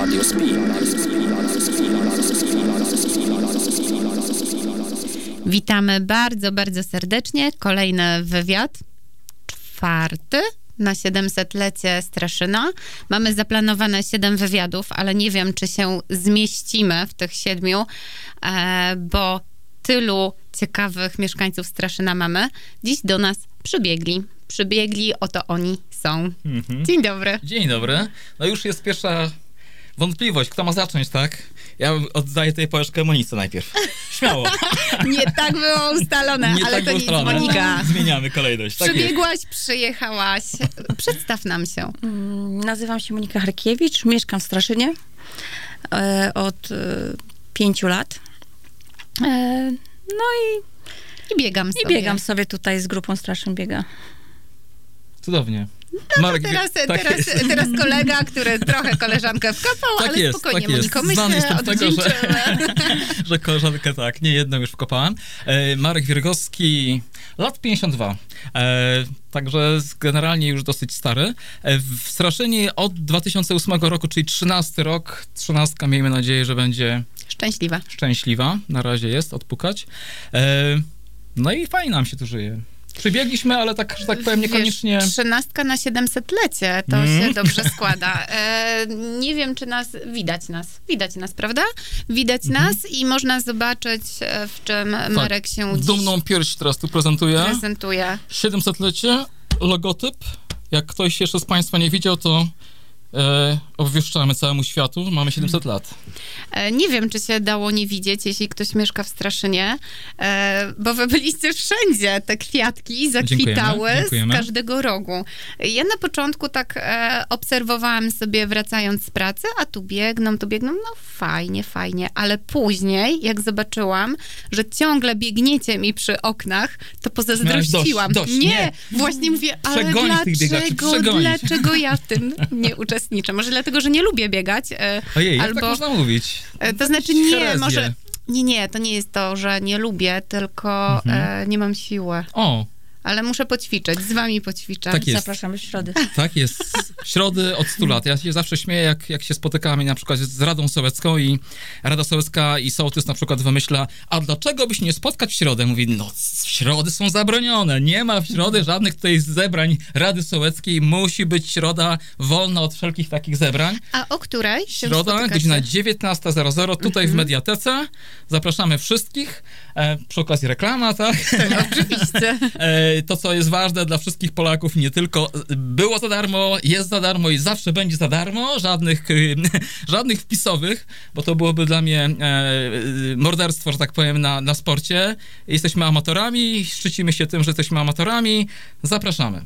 Radio. Witamy bardzo, bardzo serdecznie. Kolejny wywiad, czwarty na 700-lecie Straszyna. Mamy zaplanowane 7 wywiadów, ale nie wiem, czy się zmieścimy w tych siedmiu, e, bo tylu ciekawych mieszkańców Straszyna mamy. Dziś do nas przybiegli. Przybiegli, oto oni są. Mhm. Dzień dobry. Dzień dobry. No już jest pierwsza wątpliwość, kto ma zacząć, tak? Ja oddaję tej pałeczkę Monice najpierw. Śmiało. Nie tak było ustalone, Nie ale tak to nic, ustalone. Monika. Zmieniamy kolejność. Tak jest. Przybiegłaś, przyjechałaś. Przedstaw nam się. Mm, Nazywam się Monika Harkiewicz, mieszkam w Straszynie e, od e, pięciu lat. E, no i, I biegam i sobie. biegam sobie tutaj z grupą Straszyn Biega. Cudownie. No Marek, teraz, tak teraz, jest. teraz kolega, który trochę koleżankę wkopał, Tak ale jest, spokojnie, tak. Moniko, my Znany jestem tego, że- że koleżankę tak, nie jedną już wkopałem. E, Marek Wiergowski, lat 52. E, także generalnie już dosyć stary. E, w Straszynie od 2008 roku, czyli 13 rok. 13 miejmy nadzieję, że będzie Szczęśliwa. szczęśliwa. Na razie jest, odpukać. No i fajnie nam się tu żyje. Przybiegliśmy, ale tak, że tak powiem, niekoniecznie... Wiesz, trzynastka na 700-lecie, to Mm. się dobrze składa. E, nie wiem, czy nas, widać nas, widać nas, prawda? Widać Mhm. nas i można zobaczyć, e, w czym Marek się dziś Dumną pierś teraz tu prezentuję. prezentuje. 700-lecie, logotyp. Jak ktoś jeszcze z Państwa nie widział, to e, obwieszczamy całemu światu, mamy 700 lat. E, Nie wiem, czy się dało nie widzieć, jeśli ktoś mieszka w Straszynie, e, bo wy byliście wszędzie. Te kwiatki zakwitały Dziękujemy, dziękujemy. z każdego rogu. Ja na początku tak e, obserwowałam sobie wracając z pracy, a tu biegną, tu biegną, no fajnie, fajnie, ale później, jak zobaczyłam, że ciągle biegniecie mi przy oknach, to pozazdrościłam. dość, dość, nie, nie. właśnie mówię, ale Przegonić dlaczego, dlaczego ja w tym nie uczestniczę? Może dlatego, że nie lubię biegać, e, Ojej, albo... tak można mówić? E, To znaczy nie, Herezję. może... Nie, nie, to nie jest to, że nie lubię, tylko Mhm. e, nie mam siły. O, Ale muszę poćwiczyć, z wami poćwiczę. Tak jest. Zapraszamy w środę. tak jest. Środy od 100 lat. Ja się zawsze śmieję, jak, jak się spotykamy na przykład z Radą Sołecką i Rada Sołecka i sołtys na przykład wymyśla, a dlaczego byś nie spotkać w środę? Mówi, no środy są zabronione. Nie ma w środę żadnych tutaj zebrań Rady Sołeckiej. Musi być środa wolna od wszelkich takich zebrań. A o której się Środa, spotykacie? godzina 19.00 tutaj w Mediatece. Zapraszamy wszystkich. E, przy okazji reklama, tak? Oczywiście. E, to, co jest ważne dla wszystkich Polaków, nie tylko e, było za darmo, jest za darmo i zawsze będzie za darmo, żadnych, żadnych wpisowych, bo to byłoby dla mnie e, morderstwo, że tak powiem, na, na sporcie. Jesteśmy amatorami, szczycimy się tym, że jesteśmy amatorami. Zapraszamy.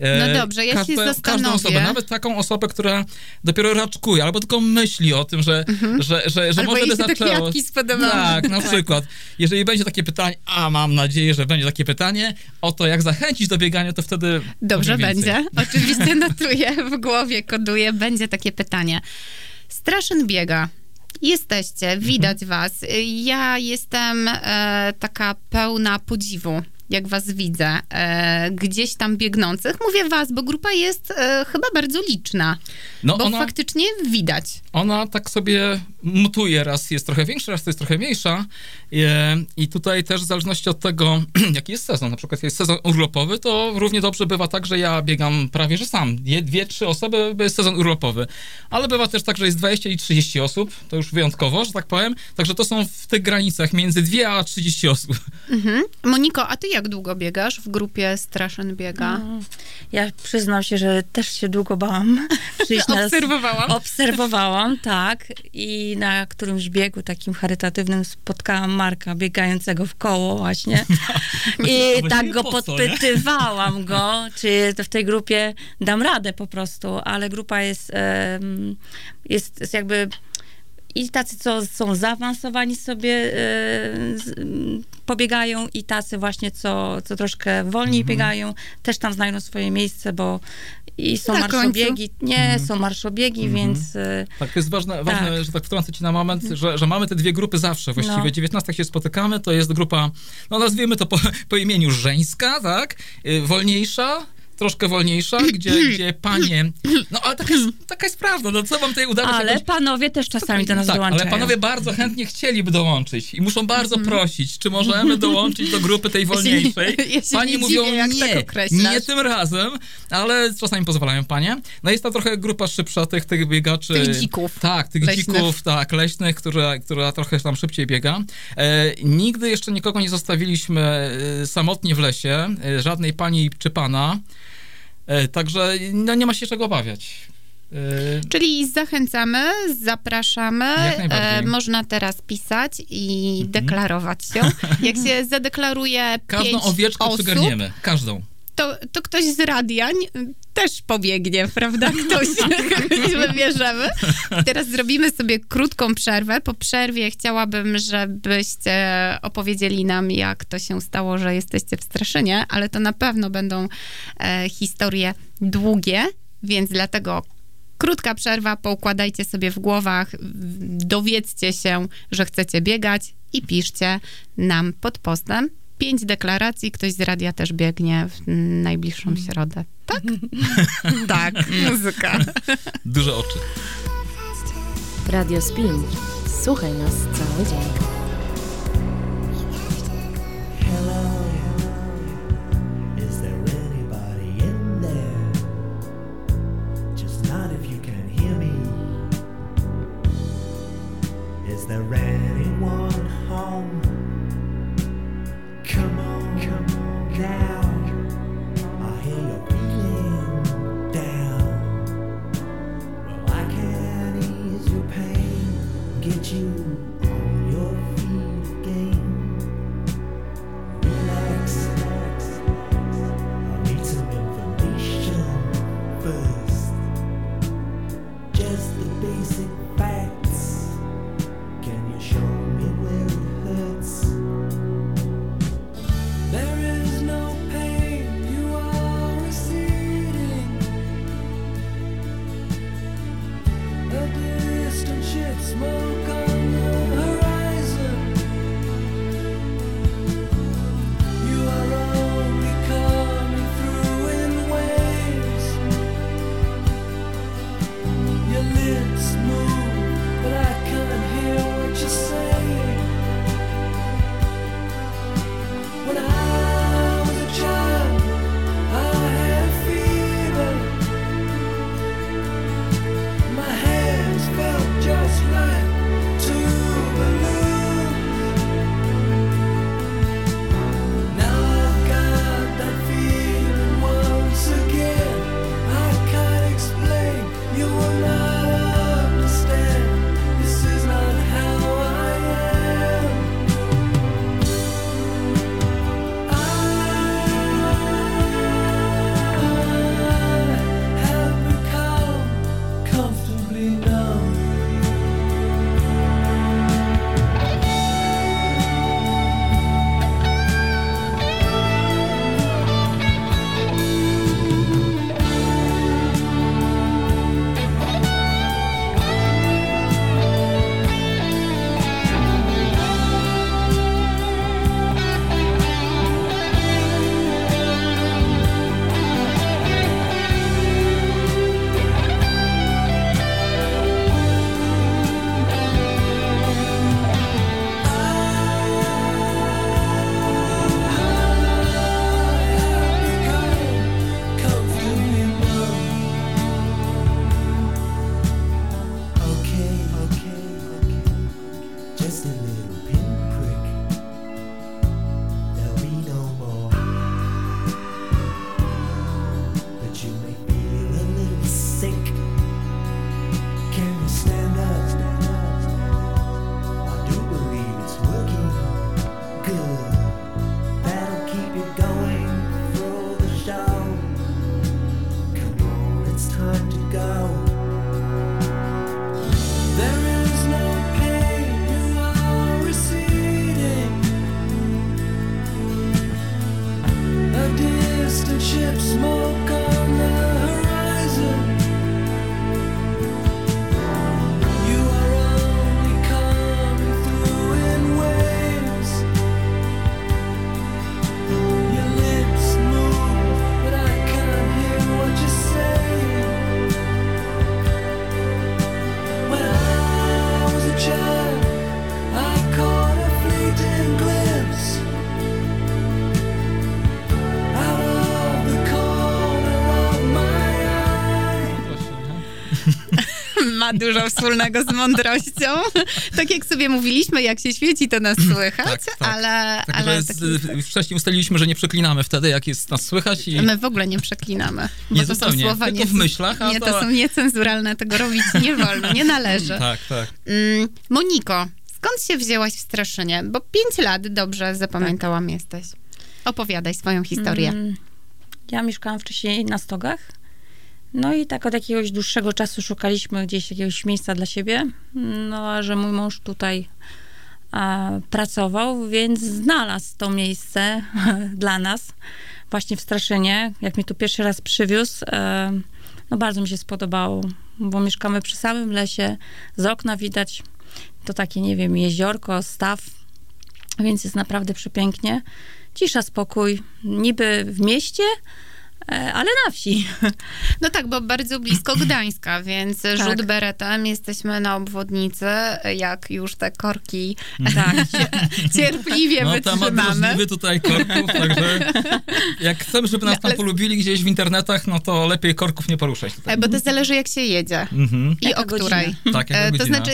E, No dobrze, ja się Każdą zastanowię. osobę, nawet taką osobę, która dopiero raczkuje, albo tylko myśli o tym, że, że, że, że Mhm. Albo może by zaczęło. Tak, na przykład. Jeżeli będzie takie pytanie, a mam nadzieję, że będzie takie pytanie, o to jak zachęcić do biegania, to wtedy Dobrze będzie. Oczywiście notuję w głowie, koduję. Będzie takie pytanie. Straszyn biega. Jesteście, widać Mhm. was. Ja jestem e, taka pełna podziwu, jak was widzę, e, gdzieś tam biegnących. Mówię was, bo grupa jest e, chyba bardzo liczna, No bo ona, faktycznie widać. ona tak sobie mutuje, raz jest trochę większa, raz to jest trochę mniejsza E, i tutaj też w zależności od tego, jaki jest sezon, na przykład jak jest sezon urlopowy, to równie dobrze bywa tak, że ja biegam prawie, że sam, dwie, dwie trzy osoby, jest sezon urlopowy, ale bywa też tak, że jest 20 i 30 osób, to już wyjątkowo, że tak powiem, także to są w tych granicach między 2 a 30 osób. Mhm. Moniko, a ty jak długo biegasz w grupie Straszyn biega? Ja przyznam się, że też się długo bałam przyjść na... Obserwowałam. Obserwowałam, tak. I na którymś biegu takim charytatywnym spotkałam Marka biegającego w koło właśnie. I właściwie tak go podpytywałam go, czy w tej grupie dam radę po prostu, ale grupa jest, jest jakby i tacy, co są zaawansowani sobie e, pobiegają i tacy właśnie, co, co troszkę wolniej Mhm. biegają, też tam znajdą swoje miejsce, bo i są Na marszobiegi, nie, Mhm. są marszobiegi, Mhm. więc e, Tak, to jest ważne, ważne Tak. że tak wtrącę ci na moment, że, że mamy te dwie grupy zawsze. Właściwie No. 19 się spotykamy, to jest grupa, no nazwijmy to po, po imieniu żeńska, tak? Y, Wolniejsza, troszkę wolniejsza, gdzie, gdzie panie... No ale taka jest, taka jest prawda, no co wam tutaj udawać? Ale jakoś... panowie też czasami do nas tak, dołączają. ale panowie bardzo chętnie chcieliby dołączyć i muszą bardzo prosić, czy możemy dołączyć do grupy tej wolniejszej. Ja się Panie nie mówią dziwię, jak tak nie, nie tym razem, ale czasami pozwalają panie. No jest to trochę grupa szybsza tych, tych biegaczy. Tych dzików. Tak, tych Leśnych. dzików, tak, leśnych, która, która trochę tam szybciej biega. E, nigdy jeszcze nikogo nie zostawiliśmy e, samotnie w lesie, e, żadnej pani czy pana. E, także no, nie ma się czego obawiać. E, Czyli zachęcamy, zapraszamy. Jak najbardziej. E, można teraz pisać i Mhm. deklarować się. Jak się zadeklaruje każdą pięć owieczkę osób, przygarniemy. Każdą. to, to ktoś z radia n- też pobiegnie, prawda? Ktoś, kogoś wybierzemy. Teraz zrobimy sobie krótką przerwę. Po przerwie chciałabym, żebyście opowiedzieli nam, jak to się stało, że jesteście w Straszynie, ale to na pewno będą e, historie długie, więc dlatego krótka przerwa, poukładajcie sobie w głowach, dowiedzcie się, że chcecie biegać i piszcie nam pod postem. Pięć deklaracji, ktoś z radia też biegnie w najbliższą środę. Tak? tak, muzyka. Duże oczy. Radio Spin. Słuchaj nas cały dzień. Hello, is there anybody in there? Just not if you can hear me. Is there get you dużo wspólnego z mądrością. tak jak sobie mówiliśmy, jak się świeci, to nas słychać, Tak, tak. ale, Tak, ale z, wcześniej ustaliliśmy, że nie przeklinamy wtedy, jak jest nas słychać i... my w ogóle nie przeklinamy. Bo Nie to są słowa tylko nie, w myślach, a Nie, to to- są niecenzuralne, tego robić nie wolno, nie należy. Tak, tak. Mm, Moniko, skąd się wzięłaś w Straszynie? Bo pięć lat dobrze zapamiętałam jesteś. Opowiadaj swoją historię. Mm, Ja mieszkałam wcześniej na Stogach. No i tak od jakiegoś dłuższego czasu szukaliśmy gdzieś jakiegoś miejsca dla siebie. No a że mój mąż tutaj a, pracował, więc znalazł to miejsce dla nas właśnie w Straszynie. Jak mnie tu pierwszy raz przywiózł, e, no bardzo mi się spodobało, bo mieszkamy przy samym lesie, z okna widać to takie, nie wiem, jeziorko, staw, więc jest naprawdę przepięknie. Cisza, spokój, niby w mieście, ale na wsi. No tak, bo bardzo blisko Gdańska, więc rzut beretem jesteśmy na obwodnicy, jak już te korki Tak. cierpliwie No wytrzymamy. drażliwy tutaj korków, także jak chcemy, żeby nas No, ale- tam polubili gdzieś w internetach, no to lepiej korków nie poruszać tutaj. E, Bo to zależy, jak się jedzie Mhm. i Jaka o której. Tak, E, To godzina. znaczy,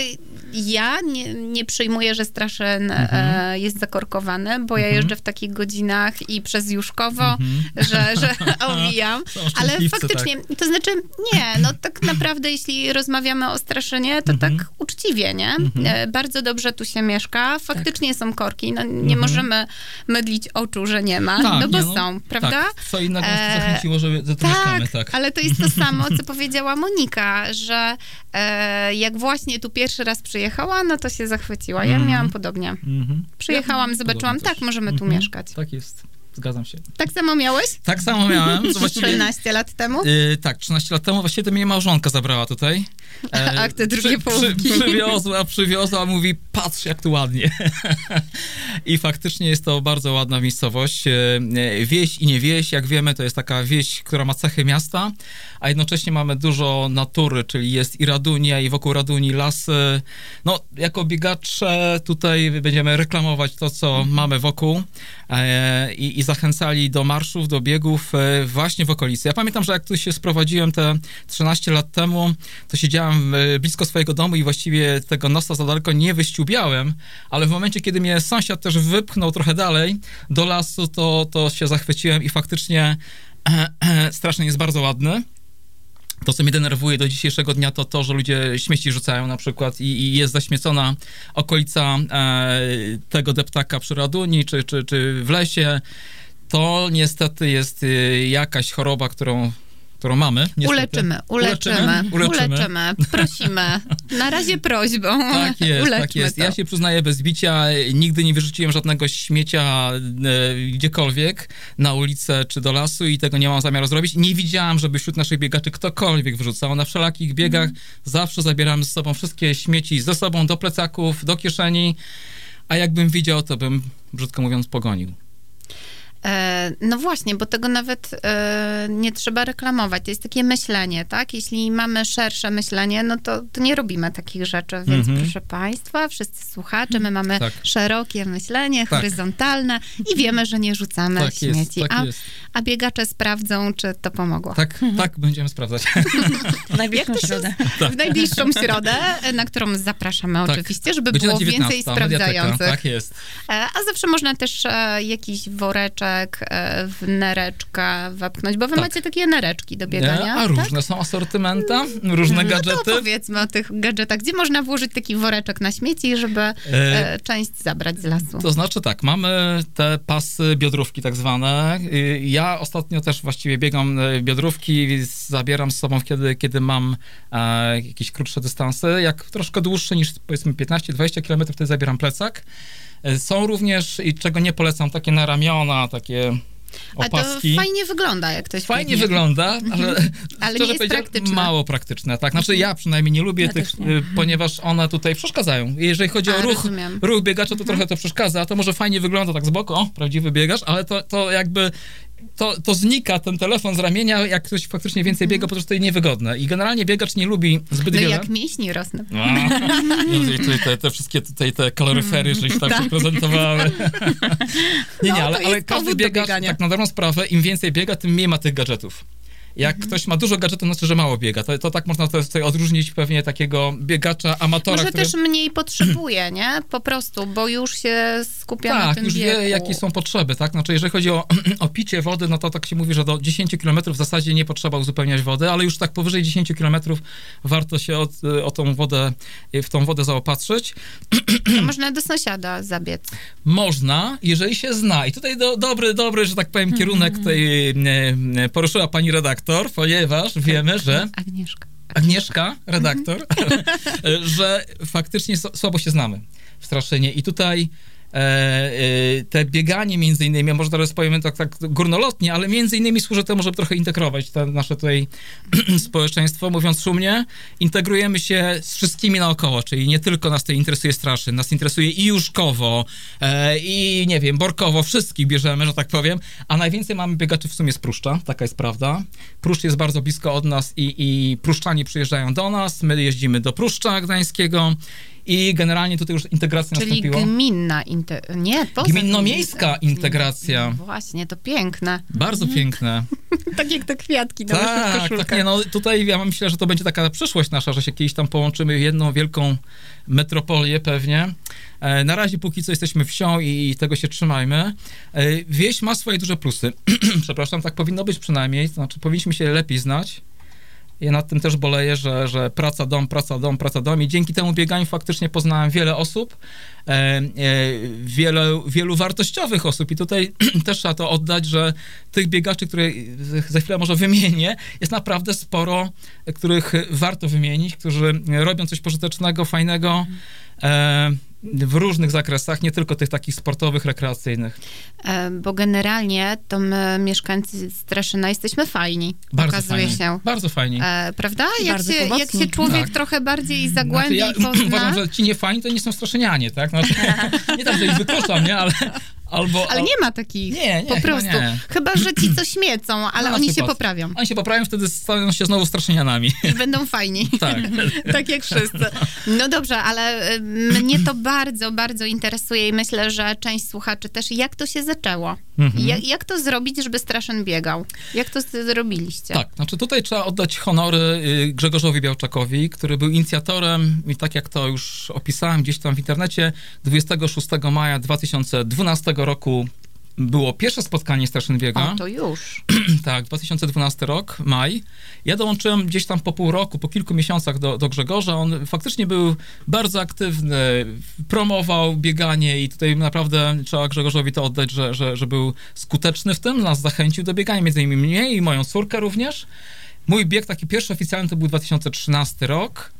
ja nie, nie przyjmuję, że Straszyn Mhm. e, jest zakorkowany, bo ja jeżdżę w takich godzinach i przez Juszkowo, Mhm. że, że omijam. Ale szczęśliwcy, faktycznie, to znaczy, nie, no tak naprawdę, jeśli rozmawiamy o Straszynie, to Mhm. tak uczciwie, nie? E, Bardzo dobrze tu się mieszka, faktycznie są korki, no nie Mhm. możemy mydlić oczu, że nie ma, Tak, no bo nie, są, prawda? Tak, co innego nas E, zachęciło, że że tu mieszkamy, Tak, tak. ale to jest to samo, co powiedziała Monika, że e, jak właśnie tu pierwszy raz przyjechała, no to się zachwyciła. Ja Mhm. miałam podobnie. Mhm. Przyjechałam, Ja zobaczyłam, tak, możemy tu Mhm. mieszkać. Tak jest, zgadzam się. Tak samo miałeś? Tak samo miałem, to właściwie... 13 lat temu? Y, tak, 13 lat temu właściwie to mnie małżonka zabrała tutaj. E, Ach, te drugie przy, połówki. Przy, przywiozła, przywiozła, mówi, patrz jak tu ładnie. I faktycznie jest to bardzo ładna miejscowość. E, Wieś i nie wieś, jak wiemy, to jest taka wieś, która ma cechy miasta, a jednocześnie mamy dużo natury, czyli jest i Radunia, i wokół Raduni lasy. No, jako biegacze tutaj będziemy reklamować to, co mamy wokół e, i, i zachęcali do marszów, do biegów e, właśnie w okolicy. Ja pamiętam, że jak tu się sprowadziłem te 13 lat temu, to siedziałem e, blisko swojego domu i właściwie tego nosa za daleko nie wyściubiałem, ale w momencie, kiedy mnie sąsiad też wypchnął trochę dalej do lasu, to, to się zachwyciłem i faktycznie strasznie jest bardzo ładny. To, co mnie denerwuje do dzisiejszego dnia, to to, że ludzie śmieci rzucają na przykład i, i jest zaśmiecona okolica e, tego deptaka przy Raduni czy, czy, czy w lesie. To niestety jest y, jakaś choroba, którą, którą mamy. Uleczymy, uleczymy, Uleczymy. uleczymy, prosimy. Na razie prośbą. Tak jest, Uleczmy tak jest. To. Ja się przyznaję bez bicia, nigdy nie wyrzuciłem żadnego śmiecia e, gdziekolwiek, na ulicę czy do lasu i tego nie mam zamiaru zrobić. Nie widziałam, żeby wśród naszych biegaczy ktokolwiek wyrzucał. Na wszelakich biegach Mhm. zawsze zabieramy z sobą wszystkie śmieci ze sobą do plecaków, do kieszeni, a jakbym widział, to bym, brzydko mówiąc, pogonił. E, No właśnie, bo tego nawet e, nie trzeba reklamować. To jest takie myślenie, tak? Jeśli mamy szersze myślenie, no to, to nie robimy takich rzeczy. Więc Mhm. proszę Państwa, wszyscy słuchacze, my mamy Tak. szerokie myślenie, Tak. horyzontalne i wiemy, że nie rzucamy Tak śmieci. jest, tak a, jest. a biegacze sprawdzą, czy to pomogło. Tak, tak będziemy sprawdzać. W najbliższą środę. W najbliższą środę, e, na którą zapraszamy Tak. oczywiście, żeby Godzina było więcej 19, mediateka, sprawdzających. Tak jest. A zawsze można też jakiś woreczek e, w nereczkę wepchnąć, bo wy Tak. macie takie nereczki do biegania, A tak? różne są asortymenta, różne No gadżety. to powiedzmy o tych gadżetach. Gdzie można włożyć taki woreczek na śmieci, żeby E, e, część zabrać z lasu? To znaczy tak, mamy te pasy biodrówki tak zwane. Ja ostatnio też właściwie biegam e, biodrówki, zabieram z sobą kiedy, kiedy mam jakieś krótsze dystanse. Jak troszkę dłuższe niż powiedzmy 15-20 km, wtedy zabieram plecak. E, Są również, i czego nie polecam, takie na ramiona, takie A to opaski. fajnie wygląda, jak ktoś Fajnie wygląda, ale, Ale szczerze nie praktyczne. mało praktyczne. Tak, znaczy ja przynajmniej nie lubię Ja tych, nie. y, ponieważ one tutaj przeszkadzają. Jeżeli chodzi A, o ruch, rozumiem. ruch biegacza, to trochę to przeszkadza. To może fajnie wygląda tak z boku, o, prawdziwy biegacz, ale to, to jakby to, to znika ten telefon z ramienia, jak ktoś faktycznie więcej biega, po prostu jest niewygodne. I generalnie biegacz nie lubi zbyt No wiele. jak mięśni rosną. A, i tutaj te, te wszystkie tutaj te kaloryfery, żeś tam się prezentowały. nie, nie, No, ale, to ale każdy biegacz, tak na dobrą sprawę, im więcej biega, tym mniej ma tych gadżetów. Jak ktoś ma dużo gadżetów, to znaczy, że mało biega. To, to tak można to tutaj odróżnić pewnie takiego biegacza, amatora, Może który... też mniej potrzebuje, nie? Po prostu, bo już się skupia na Tak, tym już wie, jakie są potrzeby, tak? Znaczy, jeżeli chodzi o, o picie wody, no to tak się mówi, że do 10 km w zasadzie nie potrzeba uzupełniać wody, ale już tak powyżej 10 km warto się od, o tą wodę, w tą wodę zaopatrzyć. To można do sąsiada zabiec. Można, jeżeli się zna. I tutaj do, dobry, dobry, że tak powiem, kierunek tej e, poruszyła pani redaktor, ponieważ wiemy, że Agnieszka. Agnieszka, redaktor, że faktycznie słabo się znamy w Straszynie. I tutaj te bieganie między innymi, może teraz powiemy tak, tak górnolotnie, ale między innymi służy temu, żeby trochę integrować te nasze tutaj społeczeństwo. Mówiąc szumnie, integrujemy się z wszystkimi naokoło, czyli nie tylko nas tutaj interesuje Straszyn, nas interesuje i Juszkowo, e, i nie wiem, Borkowo, wszystkich bierzemy, że tak powiem, a najwięcej mamy biegaczy w sumie z Pruszcza, taka jest prawda. Pruszcz jest bardzo blisko od nas i, i Pruszczanie przyjeżdżają do nas, my jeździmy do Pruszcza Gdańskiego i generalnie tutaj już integracja Czyli nastąpiła. gminna, inte- nie, poza Gminno-miejska integracja. No Właśnie, to piękne. Bardzo piękne. Tak jak te kwiatki na Tak, tak, nie, no tutaj ja myślę, że to będzie taka przyszłość nasza, że się kiedyś tam połączymy w jedną wielką metropolię pewnie. E, Na razie póki co jesteśmy wsią i tego się trzymajmy. E, Wieś ma swoje duże plusy. Przepraszam, tak powinno być przynajmniej, znaczy powinniśmy się lepiej znać. Ja nad tym też boleję, że, że praca, dom, praca, dom, praca, dom i dzięki temu bieganiu faktycznie poznałem wiele osób, e, e, wiele, wielu wartościowych osób. I tutaj też trzeba to oddać, że tych biegaczy, które za chwilę może wymienię, jest naprawdę sporo, których warto wymienić, którzy robią coś pożytecznego, fajnego e, w różnych zakresach, nie tylko tych takich sportowych, rekreacyjnych. E, Bo generalnie to my, mieszkańcy Straszyna, jesteśmy fajni. Bardzo okazuje fajni. się. Bardzo fajni. E, prawda? Jak się, jak się człowiek Tak. trochę bardziej Znaczy, zagłębi ja i pozna... uważam, że ci niefajni to nie są straszynianie, tak? Znaczy, nie tak, że ich wykluczam, nie? Ale, albo, Ale nie ma takich, Nie, nie, po chyba prostu. nie. Chyba, że ci co śmiecą, ale Na oni się poprawią Oni się poprawią, wtedy stają się znowu straszynianami. i będą fajni. Tak. tak jak wszyscy. No dobrze, ale mnie to bardzo, bardzo interesuje i myślę, że część słuchaczy też, jak to się zaczęło? Mhm. Jak, jak to zrobić, żeby Straszyn biegał? Jak to zrobiliście? Tak, znaczy tutaj trzeba oddać honory y, Grzegorzowi Białczakowi, który był inicjatorem i tak jak to już opisałem gdzieś tam w internecie, 26 maja 2012 roku było pierwsze spotkanie Straszyn Biega. O, to już. Tak, 2012 rok, maj. Ja dołączyłem gdzieś tam po pół roku, po kilku miesiącach do, do Grzegorza. On faktycznie był bardzo aktywny, promował bieganie i tutaj naprawdę trzeba Grzegorzowi to oddać, że, że, że był skuteczny w tym, nas zachęcił do biegania, między innymi mnie i moją córkę również. Mój bieg taki pierwszy oficjalny to był 2013 rok.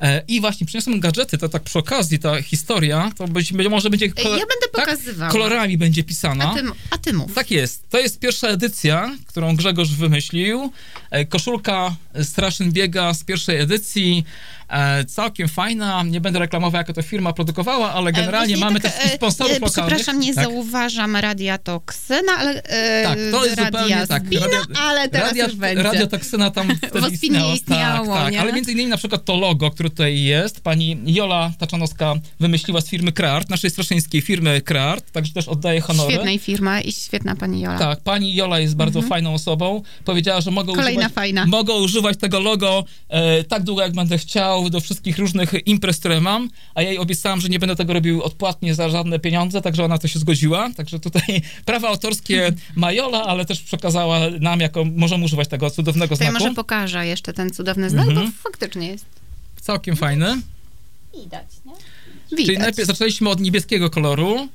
E, I właśnie przyniosłem gadżety, to tak przy okazji ta historia, to być, może będzie... Ja będę pokazywała. kolorami będzie pisana. A ty, a ty mów. Tak jest. To jest pierwsza edycja, którą Grzegorz wymyślił. E, Koszulka Straszyn Biega z pierwszej edycji. E, Całkiem fajna. Nie będę reklamował, jaka to firma produkowała, ale generalnie E, mamy też tak, i e, sponsorów e, lokalnych. Przepraszam, nie tak. zauważam radia toksyna, ale e, Tak, to jest radia zupełnie tak. Spina, ale teraz radia, już będzie. Radiotoksyna tam wtedy istniało. istniało, tak, tak. Ale między innymi na przykład to logo, które tutaj jest, pani Jola Taczanowska wymyśliła z firmy Kreart, naszej straszyńskiej firmy Kreart, także też oddaję honory. Świetnej firmy i świetna pani Jola. Tak, pani Jola jest bardzo fajną osobą. Powiedziała, że mogą Kolejna używać, fajna. używać tego logo e, tak długo, jak będę chciał, do wszystkich różnych imprez, które mam, a ja jej obiecałam, że nie będę tego robił odpłatnie za żadne pieniądze, także ona to się zgodziła. Także tutaj prawa autorskie ma Jola, ale też przekazała nam, jako możemy używać tego cudownego To ja znaku. może pokażę jeszcze ten cudowny znak, Mhm. bo faktycznie jest. Całkiem fajny. Widać, nie? Czyli Widać. najpierw zaczęliśmy od niebieskiego koloru.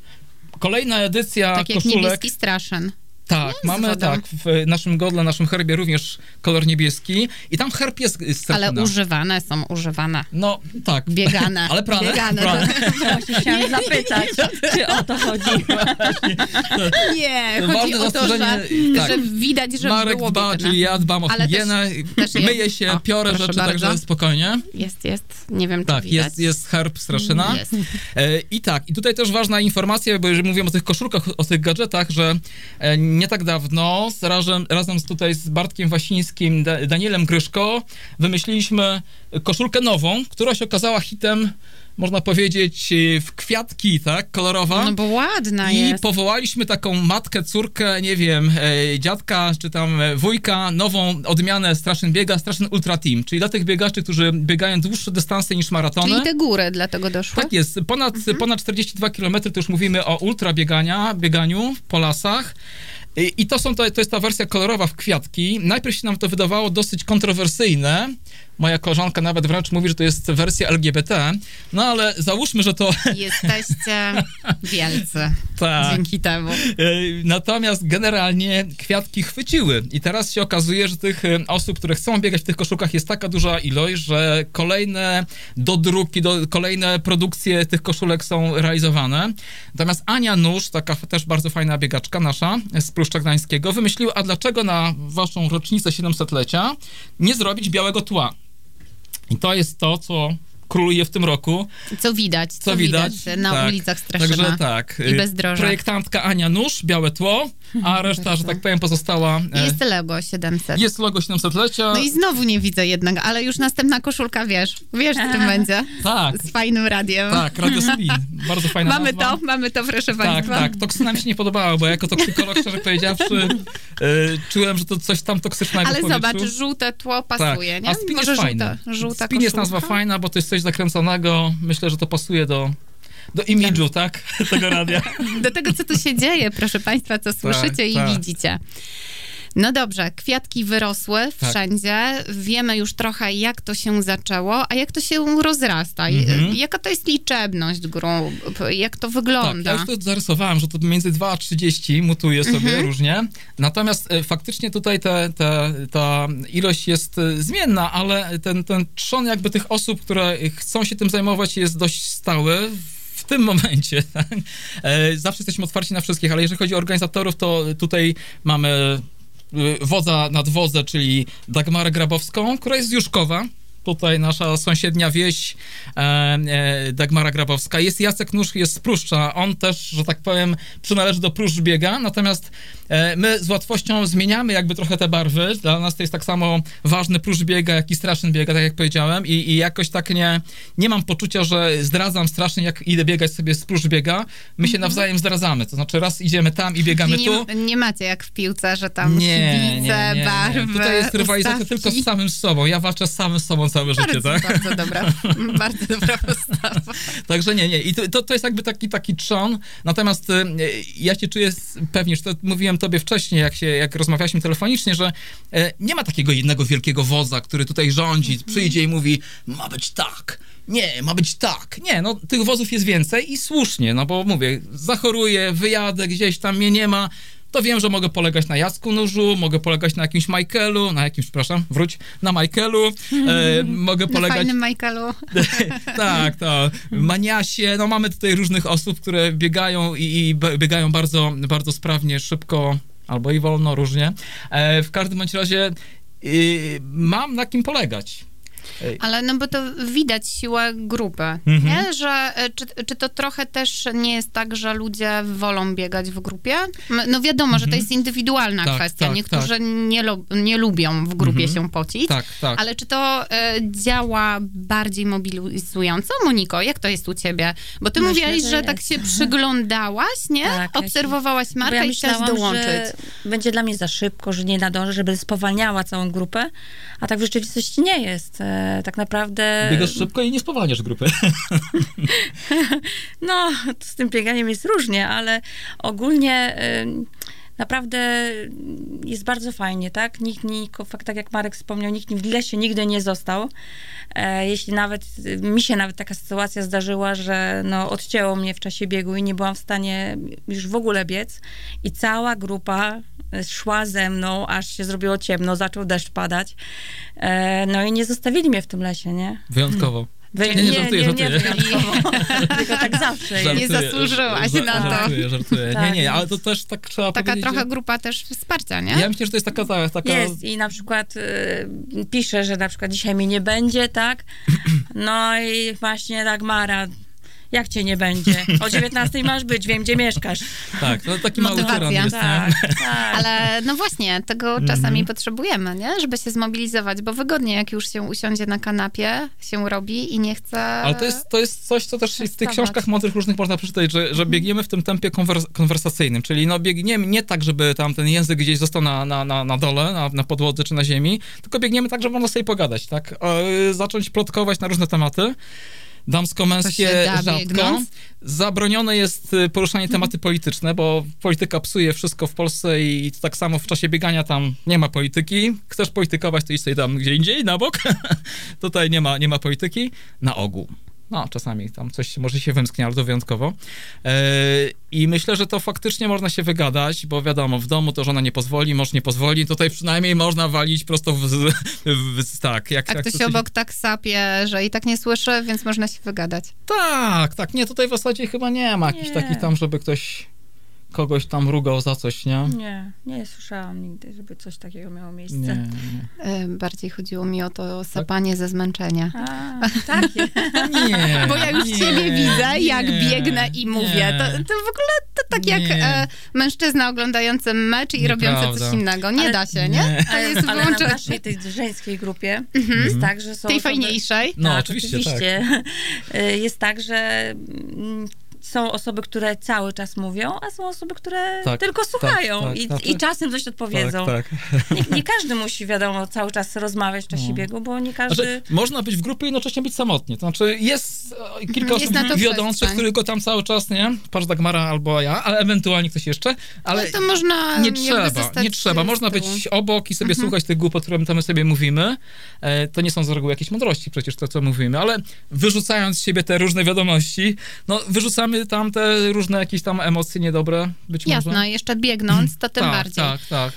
Kolejna edycja tak jak koszulek. niebieski straszyn. Tak, mamy wodą. tak, w naszym godle, naszym herbie również kolor niebieski i tam herb jest z Ale używane są, używane. No, tak. Biegane. Ale prane. Biegane, prane. Właśnie chciałam zapytać, czy o to chodzi. Nie, To chodzi o to, że, tak. że widać, że Marek było dba, czyli ja dbam o Ale higienę, też myję się, o, piorę rzeczy, bardzo. także spokojnie. Jest, jest. Nie wiem, czy Tak, widać. jest, jest herb Straszyna. Jest. E, I tak, i tutaj też ważna informacja, bo jeżeli mówimy o tych koszulkach, o tych gadżetach, że e, nie tak dawno z, razem, razem z tutaj z Bartkiem Wasińskim, da, Danielem Gryszko wymyśliliśmy koszulkę nową, która się okazała hitem można powiedzieć, w kwiatki, tak, kolorowa. No bo ładna I jest. powołaliśmy taką matkę, córkę, nie wiem, e, dziadka czy tam wujka, nową odmianę Straszyn Biega, Straszyn Ultra Team, czyli dla tych biegaczy, którzy biegają dłuższe dystanse niż maratony. Czyli te góry dla tego doszły? Tak jest, ponad, Mhm. ponad 42 km to już mówimy o ultra biegania, bieganiu po lasach. I, to, są, to, to jest ta wersja kolorowa w kwiatki. Najpierw się nam to wydawało dosyć kontrowersyjne. Moja koleżanka nawet wręcz mówi, że to jest wersja LGBT. No ale załóżmy, że to Jesteście wielcy tak. dzięki temu. E, Natomiast generalnie kwiatki chwyciły i teraz się okazuje, że tych e, osób, które chcą biegać w tych koszulkach jest taka duża ilość, że kolejne dodruki, do, kolejne produkcje tych koszulek są realizowane. Natomiast Ania Nóż, taka też bardzo fajna biegaczka nasza z Pruszcza Gdańskiego, wymyśliła, a dlaczego na waszą rocznicę 700-lecia nie zrobić białego tła? I to jest to, co króluje w tym roku. Co widać, co, Co widać? na Tak. ulicach Straszyna. Także tak. I bezdrożach. Projektantka Ania Nóż, białe tło, a reszta, że tak powiem, pozostała... e, Jest logo 700. jest logo 700-lecia. No i znowu nie widzę jednak, ale już następna koszulka, wiesz, wiesz, z czym będzie. Tak, Z fajnym radiem. tak, Radio Spin. Bardzo fajna Mamy nazwa. to, mamy to, proszę Tak, państwa. tak. Toksyna mi się nie podobała, bo jako toksykolog, szczerze powiedziawszy, e, czułem, że to coś tam toksycznego Ale zobacz, żółte tło pasuje, tak. nie? A spin Może jest żółta, fajny. żółta spin jest nazwa koszulka? fajna, bo to jest coś zakręconego. Myślę, że to pasuje do, do imidżu, tak? Tego radia. Do tego, co tu się dzieje, proszę państwa, co słyszycie i tak. widzicie. No dobrze, kwiatki wyrosły Tak. wszędzie. Wiemy już trochę, jak to się zaczęło, a jak to się rozrasta. Mhm. Jaka to jest liczebność grup, jak to Tak, wygląda. ja już to zarysowałem, że to między 2 a 30 mutuje sobie Mhm. różnie. Natomiast e, faktycznie tutaj te, te, ta ilość jest e, zmienna, ale ten, ten trzon jakby tych osób, które chcą się tym zajmować jest dość stały. W tym momencie, tak? Zawsze jesteśmy otwarci na wszystkich, ale jeżeli chodzi o organizatorów, to tutaj mamy wodza nad wodze, czyli Dagmarę Grabowską, która jest z Juszkowa. Tutaj nasza sąsiednia wieś e, e, Dagmara Grabowska. Jest Jacek Nóż, jest z Pruszcza. On też, że tak powiem, przynależy do Pruszcz biega, natomiast e, my z łatwością zmieniamy jakby trochę te barwy. Dla nas to jest tak samo ważny Pruszcz biega, jak i Straszyn biega, tak jak powiedziałem i, i jakoś tak nie, nie mam poczucia, że zdradzam strasznie, jak idę biegać sobie z Pruszcz biega. My się nawzajem zdradzamy, to znaczy raz idziemy tam i biegamy Czyli tu. nie, nie macie jak w piłce, że tam Nie, kibice, nie, nie, nie. barwy, Tutaj jest rywalizacja ustawki. tylko z samym sobą. Ja walczę z samym sobą całe życie, bardzo, tak? bardzo dobra, bardzo dobra postawa. Także nie, nie. I to, to, jest jakby taki, taki trzon. Natomiast y, ja się czuję pewnie, że to mówiłem tobie wcześniej, jak, się, jak rozmawialiśmy telefonicznie, że e, nie ma takiego jednego wielkiego wodza, który tutaj rządzi, przyjdzie i mówi, ma być tak. Nie, ma być tak. Nie, no tych wozów jest więcej i słusznie, no bo mówię, zachoruję, wyjadę gdzieś tam, mnie nie ma, to wiem, że mogę polegać na Jacku Nóżu, mogę polegać na jakimś Michaelu, na jakimś, przepraszam, wróć, na Michaelu, e, mogę Na polegać... fajnym Michaelu. tak, to. Maniasie, no mamy tutaj różnych osób, które biegają i, i biegają bardzo, bardzo sprawnie, szybko, albo i wolno, różnie. E, w każdym bądź razie y, mam na kim polegać. Ale no bo to widać siłę grupy, Mhm. nie? Że e, czy, czy to trochę też nie jest tak, że ludzie wolą biegać w grupie? No wiadomo, że to jest indywidualna Mhm. Tak, kwestia. tak, Niektórzy nie, lu- nie lubią w grupie Mhm. się pocić. Tak, tak. Ale czy to e, działa bardziej mobilizująco? Moniko, jak to jest u ciebie? Bo ty Myślę, mówiłaś, że że tak się przyglądałaś, nie? Tak, Obserwowałaś markę ja i chciałaś dołączyć. że będzie dla mnie za szybko, że nie nadążę, żeby spowalniała całą grupę, a tak w rzeczywistości nie jest. E, tak naprawdę... Biegasz szybko i nie spowalniasz grupy. No, z tym bieganiem jest różnie, ale ogólnie ym, naprawdę jest bardzo fajnie, tak? Nikt, nikt, tak jak Marek wspomniał, nikt w lesie nigdy nie został. E, jeśli nawet, mi się nawet taka sytuacja zdarzyła, że no, odcięło mnie w czasie biegu i nie byłam w stanie już w ogóle biec i cała grupa szła ze mną, aż się zrobiło ciemno, zaczął deszcz padać. E, no i nie zostawili mnie w tym lesie, nie? Wyjątkowo. Wy- Nie, nie, żartuję, żartuję. wyjątkowo. Tylko tak zawsze jest. Nie zasłużyłaś ża- na to. Żartuję, żartuję. Nie, Tak, nie, ale więc- to też tak trzeba Taka powiedzieć. trochę że- grupa też wsparcia, nie? Ja myślę, że to jest taka, ta- taka Jest i na przykład y, pisze, że na przykład dzisiaj mnie nie będzie, tak? No i właśnie Dagmara, Jak cię nie będzie? O 19 masz być, wiem, gdzie mieszkasz. Tak, no taki mały Motywacja. tyran jest? Tak, tak. Ale no właśnie, tego Mhm. czasami potrzebujemy, nie? Żeby się zmobilizować, bo wygodnie jak już się usiądzie na kanapie, się robi i nie chce... Ale to jest, to jest coś, co też w tych książkach mądrych różnych można przeczytać, że, że biegniemy w tym tempie konwers- konwersacyjnym, czyli no biegniemy nie tak, żeby tam ten język gdzieś został na, na, na, na dole, na, na podłodze czy na ziemi, tylko biegniemy tak, żeby można sobie pogadać, tak? E, zacząć plotkować na różne tematy. Damsko-męskie rzadko. biegnąc? Zabronione jest y, poruszanie tematy polityczne, bo polityka psuje wszystko w Polsce i tak samo w czasie biegania tam nie ma polityki. Chcesz politykować, to idź sobie tam gdzie indziej, na bok. Tutaj nie ma, nie ma polityki. Na ogół. No, czasami tam coś może się wymsknie, ale to wyjątkowo. E, I myślę, że to faktycznie można się wygadać, bo wiadomo, w domu to żona nie pozwoli, mąż nie pozwoli, tutaj przynajmniej można walić prosto w, w, w tak. Jak, A jak ktoś to- obok tak sapie, że i tak nie słyszy, więc można się wygadać. Tak, tak, nie, tutaj w zasadzie chyba nie ma jakichś takich tam, żeby ktoś kogoś tam rugał za coś, nie? Nie, nie słyszałam nigdy, żeby coś takiego miało miejsce. Nie, nie. Bardziej chodziło mi o to sapanie ze zmęczenia. A, takie. Nie, Bo ja już nie, ciebie widzę, jak biegnę i mówię. To, to w ogóle to tak jak e, mężczyzna oglądający mecz i robiący Nieprawda. coś innego. Nie Ale- da się, nie? Nie. To jest Ale na naszej tej żeńskiej grupie jest tak, że są Tej osoby- fajniejszej. No, tak, oczywiście, oczywiście. Y, Jest tak, że mm, są osoby, które cały czas mówią, a są osoby, które Tak, tylko tak, słuchają tak, i, tak, i tak. czasem coś odpowiedzą. Tak, tak. Nie, nie każdy musi, wiadomo, cały czas rozmawiać w czasie No. biegu, bo nie każdy... Znaczy, można być w grupie i jednocześnie być samotnie. To znaczy, jest e, kilka Jest osób wiodących, które go tam cały czas, nie? Patrz Dagmara albo ja, ale ewentualnie ktoś jeszcze. Ale Ale to można nie trzeba, nie trzeba. Można być obok i sobie słuchać tych głupot, które my sobie mówimy. E, to nie są z reguły jakieś mądrości przecież to, co mówimy, ale wyrzucając z siebie te różne wiadomości, no wyrzucamy tam te różne jakieś tam emocje niedobre, być może. Jasno, jeszcze biegnąc, to tym tak, bardziej. Tak, tak.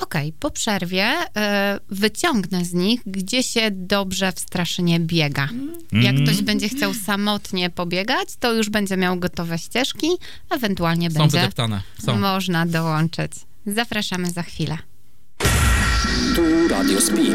Okej, po przerwie e, wyciągnę z nich, gdzie się dobrze w Straszynie biega. Jak Mm. ktoś będzie chciał samotnie pobiegać, to już będzie miał gotowe ścieżki, ewentualnie Są będzie wydeptane. Są. można dołączyć. Zapraszamy za chwilę. Tu Radio Spin.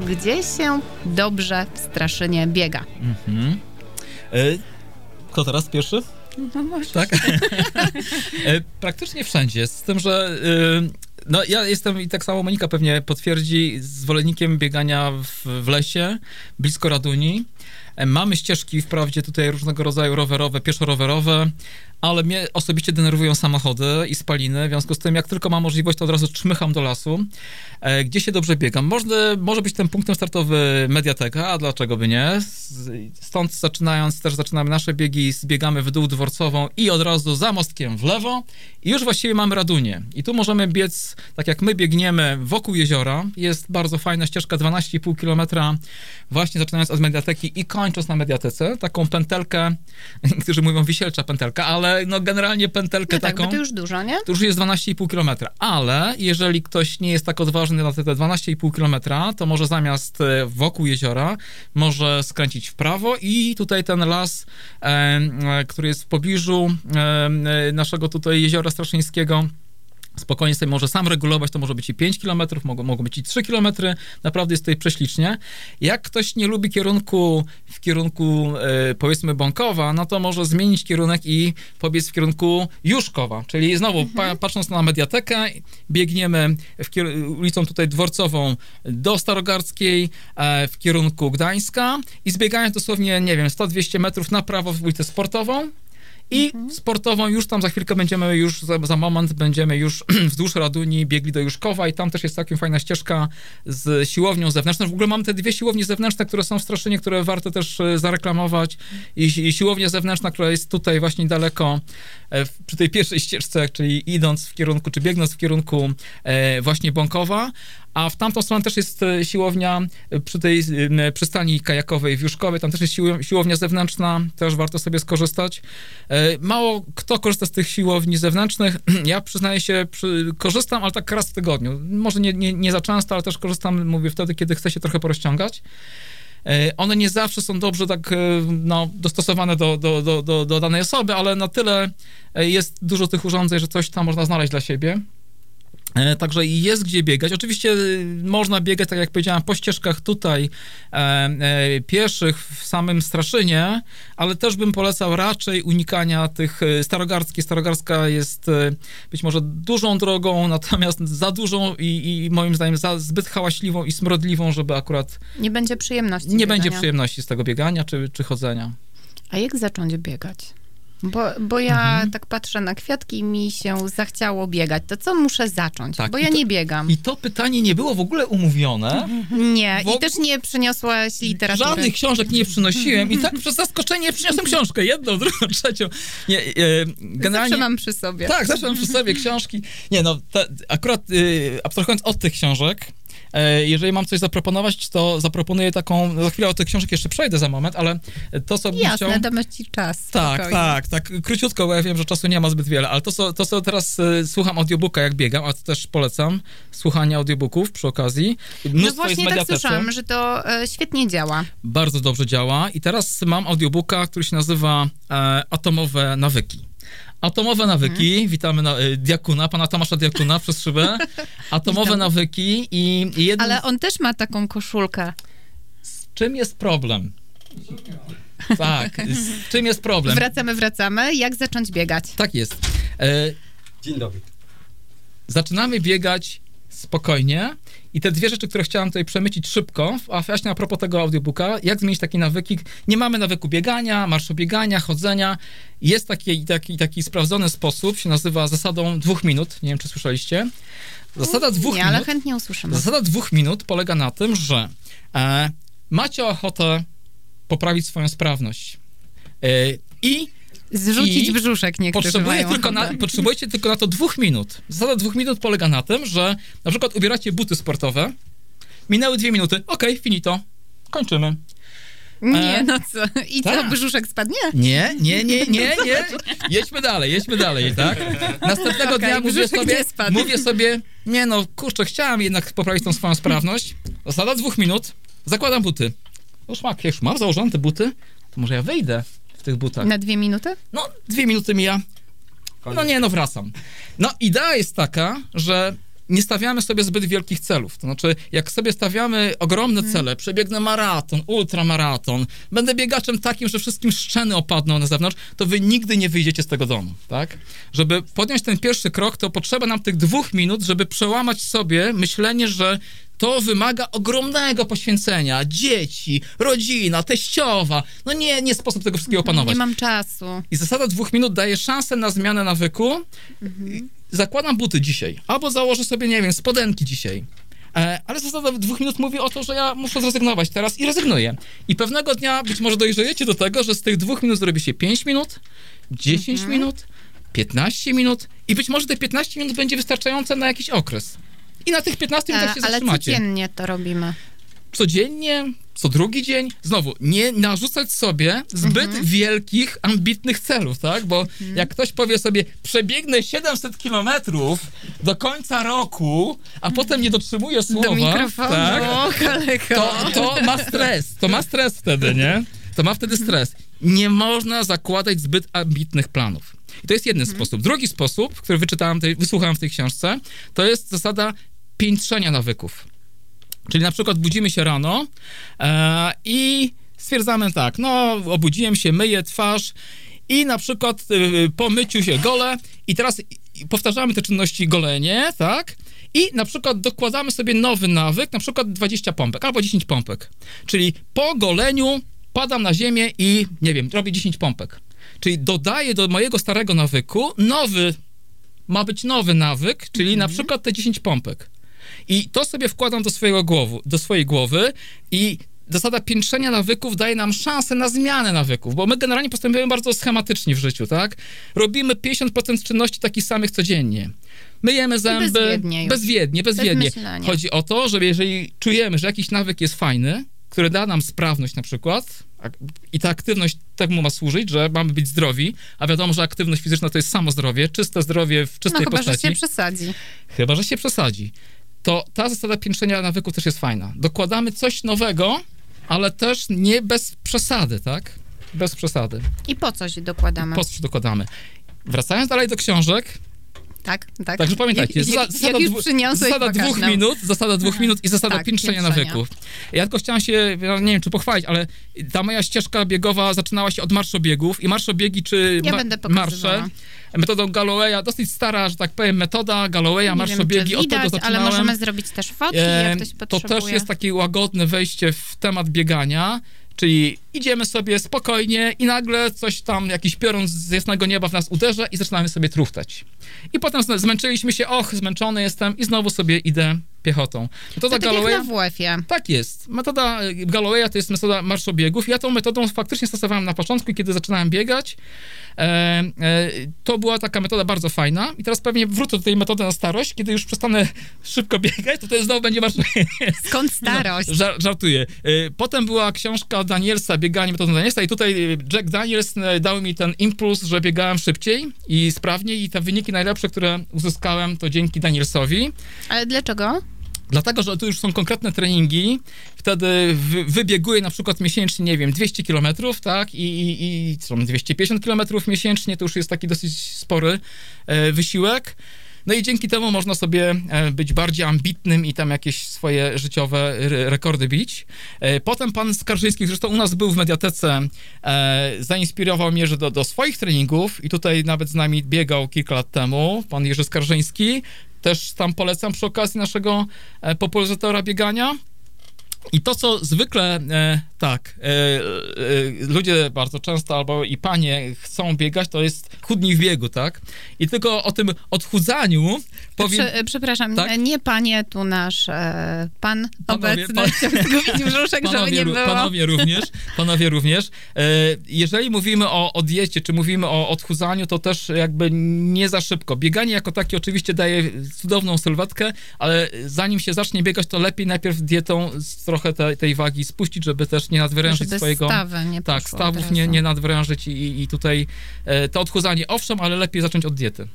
To gdzie się dobrze w Straszynie biega? Mhm. E, Kto teraz pierwszy? No może. Tak? E, Praktycznie wszędzie, z tym, że y, no ja jestem i tak samo Monika pewnie potwierdzi, zwolennikiem biegania w, w lesie, blisko Raduni. E, Mamy ścieżki wprawdzie tutaj różnego rodzaju rowerowe, pieszo-rowerowe, ale mnie osobiście denerwują samochody i spaliny, w związku z tym jak tylko mam możliwość, to od razu czmycham do lasu, e, gdzie się dobrze biegam. Można, może być tym punktem startowy mediateka, a dlaczego by nie? Stąd zaczynając, też zaczynamy nasze biegi, zbiegamy w dół dworcową i od razu za mostkiem w lewo i już właściwie mamy Radunię. I tu możemy biec, tak jak my biegniemy wokół jeziora, jest bardzo fajna ścieżka 12,5 km, właśnie zaczynając od mediateki i kończąc na mediatece, taką pętelkę, którzy mówią wisielcza pętelka, ale no generalnie pętelkę No tak, taką to już dużo, nie? to już jest 12,5 km, ale jeżeli ktoś nie jest tak odważny na te 12,5 km, to może zamiast e, wokół jeziora, może skręcić w prawo i tutaj ten las, e, który jest w pobliżu e, naszego tutaj jeziora Straszyńskiego, spokojnie sobie może sam regulować, to może być i 5 km, mogą, mogą być i 3 km, naprawdę jest tutaj prześlicznie. Jak ktoś nie lubi kierunku w kierunku e, powiedzmy Bąkowa, no to może zmienić kierunek i pobiec w kierunku Juszkowa, czyli znowu pa, patrząc na mediatekę, biegniemy ulicą tutaj dworcową do Starogardzkiej e, w kierunku Gdańska i zbiegając dosłownie, nie wiem, 100-200 metrów na prawo w ulicę sportową, i sportową już tam za chwilkę będziemy już, za, za moment będziemy już wzdłuż Raduni biegli do Juszkowa i tam też jest całkiem fajna ścieżka z siłownią zewnętrzną. W ogóle mamy te dwie siłownie zewnętrzne, które są w Straszynie, które warto też e, zareklamować. I, i siłownia zewnętrzna, która jest tutaj właśnie daleko e, przy tej pierwszej ścieżce, czyli idąc w kierunku, czy biegnąc w kierunku e, właśnie Bąkowa, a w tamtą stronę też jest e, siłownia e, przy tej e, przystani kajakowej w Juszkowie, tam też jest siło- siłownia zewnętrzna, też warto sobie skorzystać. Mało kto korzysta z tych siłowni zewnętrznych. Ja przyznaję się, korzystam, ale tak raz w tygodniu. Może nie, nie, nie za często, ale też korzystam, mówię, wtedy, kiedy chcę się trochę porozciągać. One nie zawsze są dobrze tak no, dostosowane do, do, do, do, do danej osoby, ale na tyle jest dużo tych urządzeń, że coś tam można znaleźć dla siebie. E, Także jest gdzie biegać. Oczywiście y, można biegać, tak jak powiedziałem, po ścieżkach tutaj e, e, pieszych w samym Straszynie, ale też bym polecał raczej unikania tych starogardzkich. Starogardzka jest e, być może dużą drogą, natomiast za dużą i, i moim zdaniem za zbyt hałaśliwą i smrodliwą, żeby akurat Nie będzie przyjemności. nie będzie biegania. przyjemności z tego biegania czy, czy chodzenia. A jak zacząć biegać? Bo, bo ja tak patrzę na kwiatki i mi się zachciało biegać. To co muszę zacząć? Tak, bo ja to- nie biegam. I to pytanie nie było w ogóle umówione. Nie, Bo- i też nie przyniosłaś literatury. Żadnych książek nie przynosiłem i tak przez zaskoczenie przyniosłem książkę, jedną, drugą, trzecią. Nie, e, generalnie... Zawsze mam przy sobie. Tak, zawsze mam przy sobie książki. Nie no, ta, akurat y, abstrahując od tych książek, e, jeżeli mam coś zaproponować, to zaproponuję taką, no za chwilę o tych książek jeszcze przejdę za moment, ale to, co bym chciał... Jasne, damy ci czas. Tak, spokojnie. tak, tak. Króciutko, bo ja wiem, że czasu nie ma zbyt wiele, ale to, co, to, co teraz e, słucham audiobooka, jak biegam, a to też polecam, słuchanie audiobooków przy okazji. No Mnóstwo jest właśnie tak słyszałam, że to e, świetnie działa. Bardzo dobrze działa i teraz mam audiobooka, który się nazywa e, Atomowe Nawyki. Atomowe nawyki, Mhm. witamy na, e, Diakuna, pana Tomasza Diakuna przez szybę. Atomowe Witam. nawyki i, i jednym Ale on też ma taką koszulkę. z czym jest problem? Tak, z czym jest problem? Wracamy, wracamy. Jak zacząć biegać? Tak jest. E, Dzień dobry. zaczynamy biegać spokojnie i te dwie rzeczy, które chciałem tutaj przemycić szybko, a właśnie a propos tego audiobooka, jak zmienić takie nawyki. Nie mamy nawyku biegania, marszobiegania, chodzenia. Jest taki, taki, taki sprawdzony sposób, się nazywa zasadą dwóch minut. Nie wiem, czy słyszeliście. Zasada dwóch Nie, ale minut. chętnie usłyszymy. Zasada dwóch minut polega na tym, że e, macie ochotę poprawić swoją sprawność. E, I Zrzucić I brzuszek niektórzy Potrzebuję mają. tylko na, potrzebujecie tylko na to dwóch minut. Zasada dwóch minut polega na tym, że na przykład ubieracie buty sportowe, minęły dwie minuty, okej, finito, kończymy. Nie, E? no co? I co, Tak. brzuszek spadnie? Nie, nie, nie, nie, nie. Jedźmy dalej, jedźmy dalej, tak? Następnego Okej, dnia mówię sobie, mówię sobie, nie no, kurczę, chciałam jednak poprawić tą swoją sprawność. Zasada dwóch minut, zakładam buty. Już mam, jak już mam założone te buty, to może ja wyjdę tych butach. Na dwie minuty? No, dwie minuty mija. No nie, no wracam. No, idea jest taka, że nie stawiamy sobie zbyt wielkich celów. To znaczy, jak sobie stawiamy ogromne cele, przebiegnę maraton, ultramaraton, będę biegaczem takim, że wszystkim szczeny opadną na zewnątrz, to wy nigdy nie wyjdziecie z tego domu, tak? Żeby podjąć ten pierwszy krok, to potrzeba nam tych dwóch minut, żeby przełamać sobie myślenie, że to wymaga ogromnego poświęcenia. Dzieci, rodzina, teściowa. No nie, nie sposób tego wszystkiego opanować. Nie mam czasu. I zasada dwóch minut daje szansę na zmianę nawyku. Zakładam buty dzisiaj, albo założę sobie, nie wiem, spodenki dzisiaj. E, ale zasada dwóch minut mówi o to, że ja muszę zrezygnować teraz i rezygnuję. I pewnego dnia być może dojrzejecie do tego, że z tych dwóch minut zrobi się 5 minut, 10 minut, 15 minut i być może te 15 minut będzie wystarczające na jakiś okres. I na tych 15 E, minutach się ale zatrzymacie codziennie to robimy. Codziennie, co drugi dzień, znowu, nie narzucać sobie zbyt Mhm. wielkich, ambitnych celów, tak? Bo jak ktoś powie sobie, przebiegnę 700 kilometrów do końca roku, a potem nie dotrzymuje słowa, Do mikrofonu, tak? to, to ma stres, to ma stres wtedy, nie? To ma wtedy stres. Nie można zakładać zbyt ambitnych planów. I to jest jeden sposób. Drugi sposób, który wyczytałem, tej, wysłuchałem w tej książce, to jest zasada piętrzenia nawyków. Czyli na przykład budzimy się rano e, i stwierdzamy tak, no obudziłem się, myję twarz i na przykład y, po myciu się gole i teraz powtarzamy te czynności golenie, tak? I na przykład dokładamy sobie nowy nawyk, na przykład 20 pompek albo 10 pompek. Czyli po goleniu padam na ziemię i nie wiem, robię 10 pompek. Czyli dodaję do mojego starego nawyku nowy, ma być nowy nawyk, czyli na przykład te 10 pompek. I to sobie wkładam do swojego głowu, do swojej głowy i zasada piętrzenia nawyków daje nam szansę na zmianę nawyków, bo my generalnie postępujemy bardzo schematycznie w życiu, tak? Robimy 50% czynności takich samych codziennie. Myjemy zęby. bezwiednie już. Bezwiednie, bezwiednie. myślenia. Chodzi o to, żeby jeżeli czujemy, że jakiś nawyk jest fajny, który da nam sprawność na przykład, i ta aktywność temu ma służyć, że mamy być zdrowi, a wiadomo, że aktywność fizyczna to jest samo zdrowie, czyste zdrowie w No czystej chyba, że postaci się przesadzi. chyba że się przesadzi, to ta zasada piętrzenia nawyków też jest fajna. Dokładamy coś nowego, ale też nie bez przesady, tak? Bez przesady. I po coś dokładamy. Po co się dokładamy? Wracając dalej do książek, Tak, tak. także pamiętajcie, Jak, jak, zasada, jak dwu- zasada dwóch minut, zasada dwóch minut i zasada Tak, piętrzenia nawyków. Ja tylko chciałam się, ja nie wiem czy pochwalić, ale ta moja ścieżka biegowa zaczynała się od marszobiegów i marszobiegi czy Ja ma- marsze metodą Gallowaya, dosyć stara, że tak powiem, metoda Gallowaya, Nie wiem, marszobiegi, od tego widać, ale zaczynałem. możemy zrobić też fotki, E, jak ktoś to potrzebuje. też jest takie łagodne wejście w temat biegania, czyli idziemy sobie spokojnie i nagle coś tam, jakiś piorun z jasnego nieba w nas uderza i zaczynamy sobie truchtać. I potem zm- zmęczyliśmy się, och, zmęczony jestem i znowu sobie idę piechotą. Metoda to tak jak Gallowaya... na WF-ie. Tak jest. Metoda y, Gallowaya to jest metoda marszobiegów. Ja tą metodą faktycznie stosowałem na początku, kiedy zaczynałem biegać. E, e, to była taka metoda bardzo fajna i teraz pewnie wrócę do tej metody na starość, kiedy już przestanę szybko biegać, to to znowu będzie marsz... Skąd starość? Żar, żartuję. Y, Potem była książka Danielsa, Bieganie metodą Danielsa i tutaj y, Jack Daniels y, dał mi ten impuls, że biegałem szybciej i sprawniej i te wyniki najlepsze, które uzyskałem, to dzięki Danielsowi. Ale dlaczego? Dlatego, że tu już są konkretne treningi, wtedy wy, wybieguję na przykład miesięcznie, nie wiem, 200 kilometrów, tak, i, i, i są 250 kilometrów miesięcznie, to już jest taki dosyć spory e, wysiłek. No i dzięki temu można sobie e, być bardziej ambitnym i tam jakieś swoje życiowe re- rekordy bić. E, Potem pan Skarżyński, zresztą u nas był w Mediatece, zainspirował mnie że do, do swoich treningów i tutaj nawet z nami biegał kilka lat temu, pan Jerzy Skarżyński. Też tam polecam przy okazji naszego e, popularyzatora biegania. I to, co zwykle, e, tak, e, e, ludzie bardzo często, albo i panie chcą biegać, to jest chudni w biegu, tak? I tylko o tym odchudzaniu powiem... Prze, przepraszam, Tak? nie panie, tu nasz e, pan Panowie, obecny. pan- Chciał zgubić brzuszek, żeby Panowie, nie ró- było. panowie również, panowie również. E, Jeżeli mówimy o, o diecie, czy mówimy o odchudzaniu, to też jakby nie za szybko. Bieganie jako takie oczywiście daje cudowną sylwetkę, ale zanim się zacznie biegać, to lepiej najpierw dietą trochę te, tej wagi spuścić, żeby też nie nadwyrężyć żeby swojego... stawy nie Tak, stawów nie, nie nadwyrężyć i, i tutaj e, to odchudzanie, owszem, ale lepiej zacząć od diety.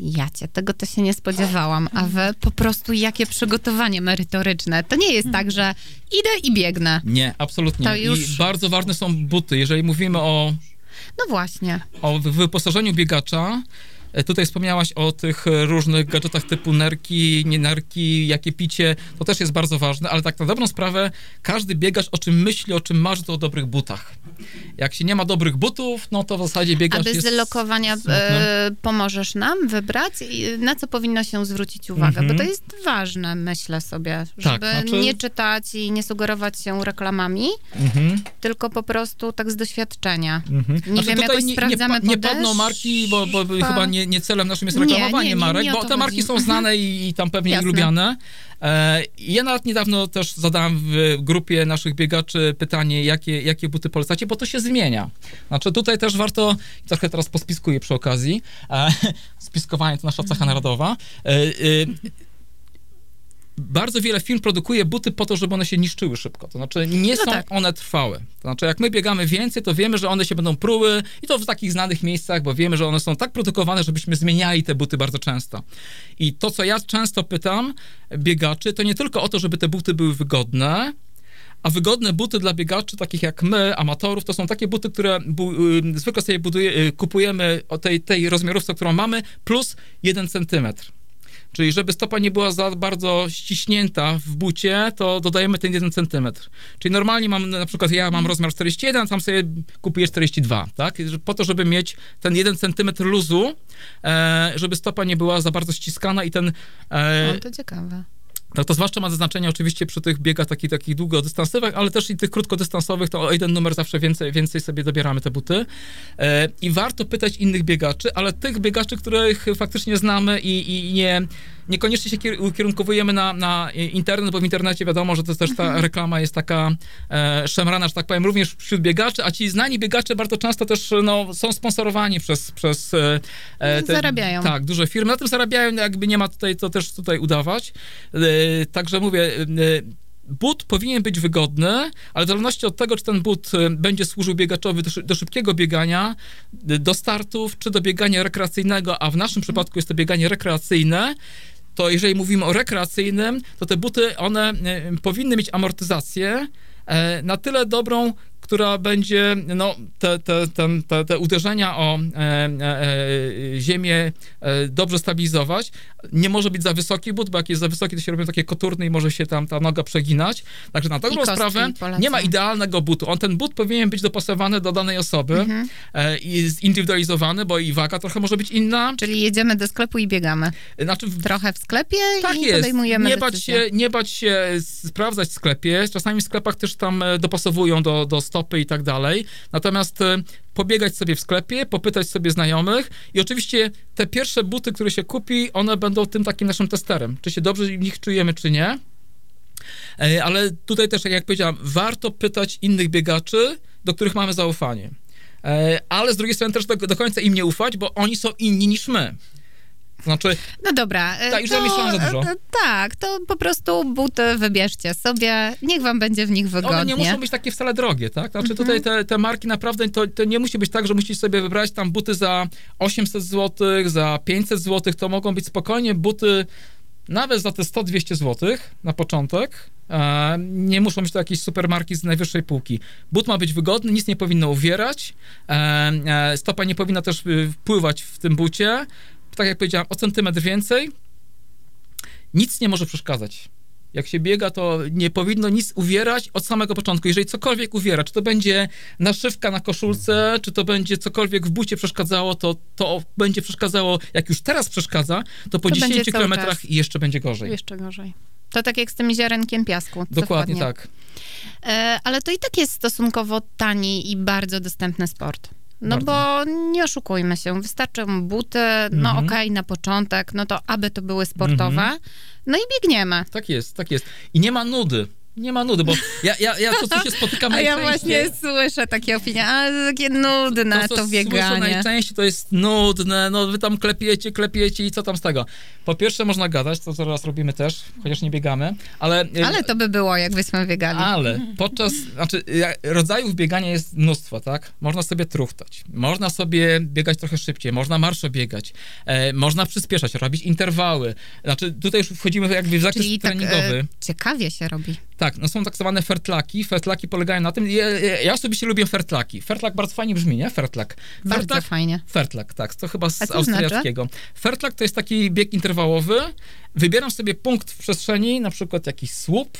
Ja cię, tego to się nie spodziewałam, a wy po prostu jakie przygotowanie merytoryczne. To nie jest tak, że idę i biegnę. Nie, absolutnie. To już- I bardzo ważne są buty. Jeżeli mówimy o No właśnie. o wy- wyposażeniu biegacza, Tutaj wspomniałaś o tych e, różnych gadżetach typu nerki, nie nerki, jakie picie, to też jest bardzo ważne, ale tak na dobrą sprawę każdy biegacz o czym myśli, o czym marzy, to o dobrych butach. Jak się nie ma dobrych butów, no to w zasadzie biegacz A bez jest lokowania e, pomożesz nam wybrać, na co powinno się zwrócić uwagę? Mhm. Bo to jest ważne, myślę sobie, żeby Tak, znaczy- nie czytać i nie sugerować się reklamami, Mhm. tylko po prostu tak z doświadczenia. Mhm. Nie wiem, jakoś sprawdzamy nie, nie podeszw- padną marki, bo, bo chyba nie, nie celem naszym jest Nie, reklamowanie nie, marek, bo te marki chodzi. są znane i, i tam pewnie i Jasne. lubiane. E, ja nawet niedawno też zadałem w grupie naszych biegaczy pytanie, jakie, jakie buty polecacie, bo to się zmienia. Znaczy tutaj też warto, trochę teraz pospiskuję przy okazji, e, spiskowanie to nasza cecha narodowa. E, e, bardzo wiele firm produkuje buty po to, żeby one się niszczyły szybko. To znaczy nie No są tak. one trwałe. To znaczy jak my biegamy więcej, to wiemy, że one się będą pruły i to w takich znanych miejscach, bo wiemy, że one są tak produkowane, żebyśmy zmieniali te buty bardzo często. I to, co ja często pytam biegaczy, to nie tylko o to, żeby te buty były wygodne, a wygodne buty dla biegaczy, takich jak my, amatorów, to są takie buty, które bu, y, zwykle sobie buduje, y, kupujemy o tej, tej rozmiarówce, którą mamy, plus 1 centymetr. Czyli żeby stopa nie była za bardzo ściśnięta w bucie, to dodajemy ten 1 centymetr. Czyli normalnie mam, na przykład ja mam rozmiar 41, a tam sobie kupuję 42, tak? Po to, żeby mieć ten 1 centymetr luzu, e, żeby stopa nie była za bardzo ściskana i ten... E, O, to ciekawe. No to zwłaszcza ma znaczenie oczywiście przy tych biegach takich, takich długodystansowych, ale też i tych krótkodystansowych, to o jeden numer zawsze więcej, więcej sobie dobieramy te buty. E, I warto pytać innych biegaczy, ale tych biegaczy, których faktycznie znamy i, i nie, niekoniecznie się kier- ukierunkowujemy na, na internet, bo w internecie wiadomo, że to też ta reklama jest taka e, szemrana, że tak powiem, również wśród biegaczy, a ci znani biegacze bardzo często też no, są sponsorowani przez, przez e, e, Zarabiają. Tak, duże firmy. Na tym zarabiają, jakby nie ma tutaj, to też tutaj udawać. E, Także mówię, e, but powinien być wygodny, ale w zależności od tego, czy ten but e, będzie służył biegaczowi do, szy- do szybkiego biegania, do startów, czy do biegania rekreacyjnego, a w naszym przypadku jest to bieganie rekreacyjne, to jeżeli mówimy o rekreacyjnym, to te buty, one powinny mieć amortyzację e, na tyle dobrą, która będzie no, te, te, te, te, te uderzenia o e, e, e, ziemię e, dobrze stabilizować. Nie może być za wysoki but, bo jak jest za wysoki, to się robią takie koturny i może się tam ta noga przeginać. Także na dobrą sprawę nie ma idealnego butu. On, ten but powinien być dopasowany do danej osoby Mhm. e, i zindywidualizowany, bo i waga trochę może być inna. Czyli jedziemy do sklepu i biegamy. Znaczy Trochę w sklepie tak i jest. podejmujemy nie bać, się, nie bać się sprawdzać w sklepie. Czasami w sklepach też tam dopasowują do, do stopy i tak dalej. Natomiast e, pobiegać sobie w sklepie, popytać sobie znajomych i oczywiście te pierwsze buty, które się kupi, one będą tym takim naszym testerem. Czy się dobrze w nich czujemy, czy nie. E, Ale tutaj też, tak jak powiedziałam, warto pytać innych biegaczy, do których mamy zaufanie. E, Ale z drugiej strony też do, do końca im nie ufać, bo oni są inni niż my. Znaczy, No dobra. e, Tak, już zamieszałam za dużo. e, Tak, to po prostu buty wybierzcie sobie, niech wam będzie w nich wygodnie. One nie muszą być takie wcale drogie, tak? Znaczy Mhm. tutaj te, te marki naprawdę, to, to nie musi być tak, że musisz sobie wybrać tam buty za 800 zł, za 500 zł, to mogą być spokojnie buty nawet za te 100-200 zł na początek. E, nie muszą być to jakieś supermarki z najwyższej półki. But ma być wygodny, nic nie powinno uwierać, stopa nie powinna też y, wpływać w tym bucie. Tak jak powiedziałem, o centymetr więcej. Nic nie może przeszkadzać. Jak się biega, to nie powinno nic uwierać od samego początku. Jeżeli cokolwiek uwiera, czy to będzie naszywka na koszulce, czy to będzie cokolwiek w bucie przeszkadzało, to to będzie przeszkadzało, jak już teraz przeszkadza, to po To będzie 10 cały kilometrach czas. jeszcze będzie gorzej. Jeszcze gorzej. To tak jak z tym ziarenkiem piasku. Dokładnie wpadnie. tak. E, ale to i tak jest stosunkowo tani i bardzo dostępny sport. No Bardzo. bo nie oszukujmy się, wystarczą buty, no Mhm. okej, na początek, no to aby to były sportowe, Mhm. no i biegniemy. Tak jest, tak jest. I nie ma nudy. Nie ma nudy, bo ja, ja, ja to, co się spotykam A ja właśnie słyszę takie opinie, a takie nudne to, Słyszę bieganie. najczęściej to jest nudne, no wy tam klepiecie, klepiecie i co tam z tego. Po pierwsze można gadać, to zaraz robimy też, chociaż nie biegamy, ale... Ale to by było, jakbyśmy biegali. Ale podczas, znaczy rodzajów biegania jest mnóstwo, tak? Można sobie truchtać, można sobie biegać trochę szybciej, można marszo biegać, e, można przyspieszać, robić interwały. Znaczy tutaj już wchodzimy jakby w zakres Czyli tak treningowy. e, ciekawie się robi. Tak, no są tak zwane fertlaki. Fertlaki polegają na tym, ja, ja osobiście lubię fertlaki. Fertlak bardzo fajnie brzmi, nie? Fertlak. Bardzo Fertlak, fajnie. Fertlak, tak, to chyba z znaczy? austriackiego. Fertlak to jest taki bieg interwałowy. Wybieram sobie punkt w przestrzeni, na przykład jakiś słup,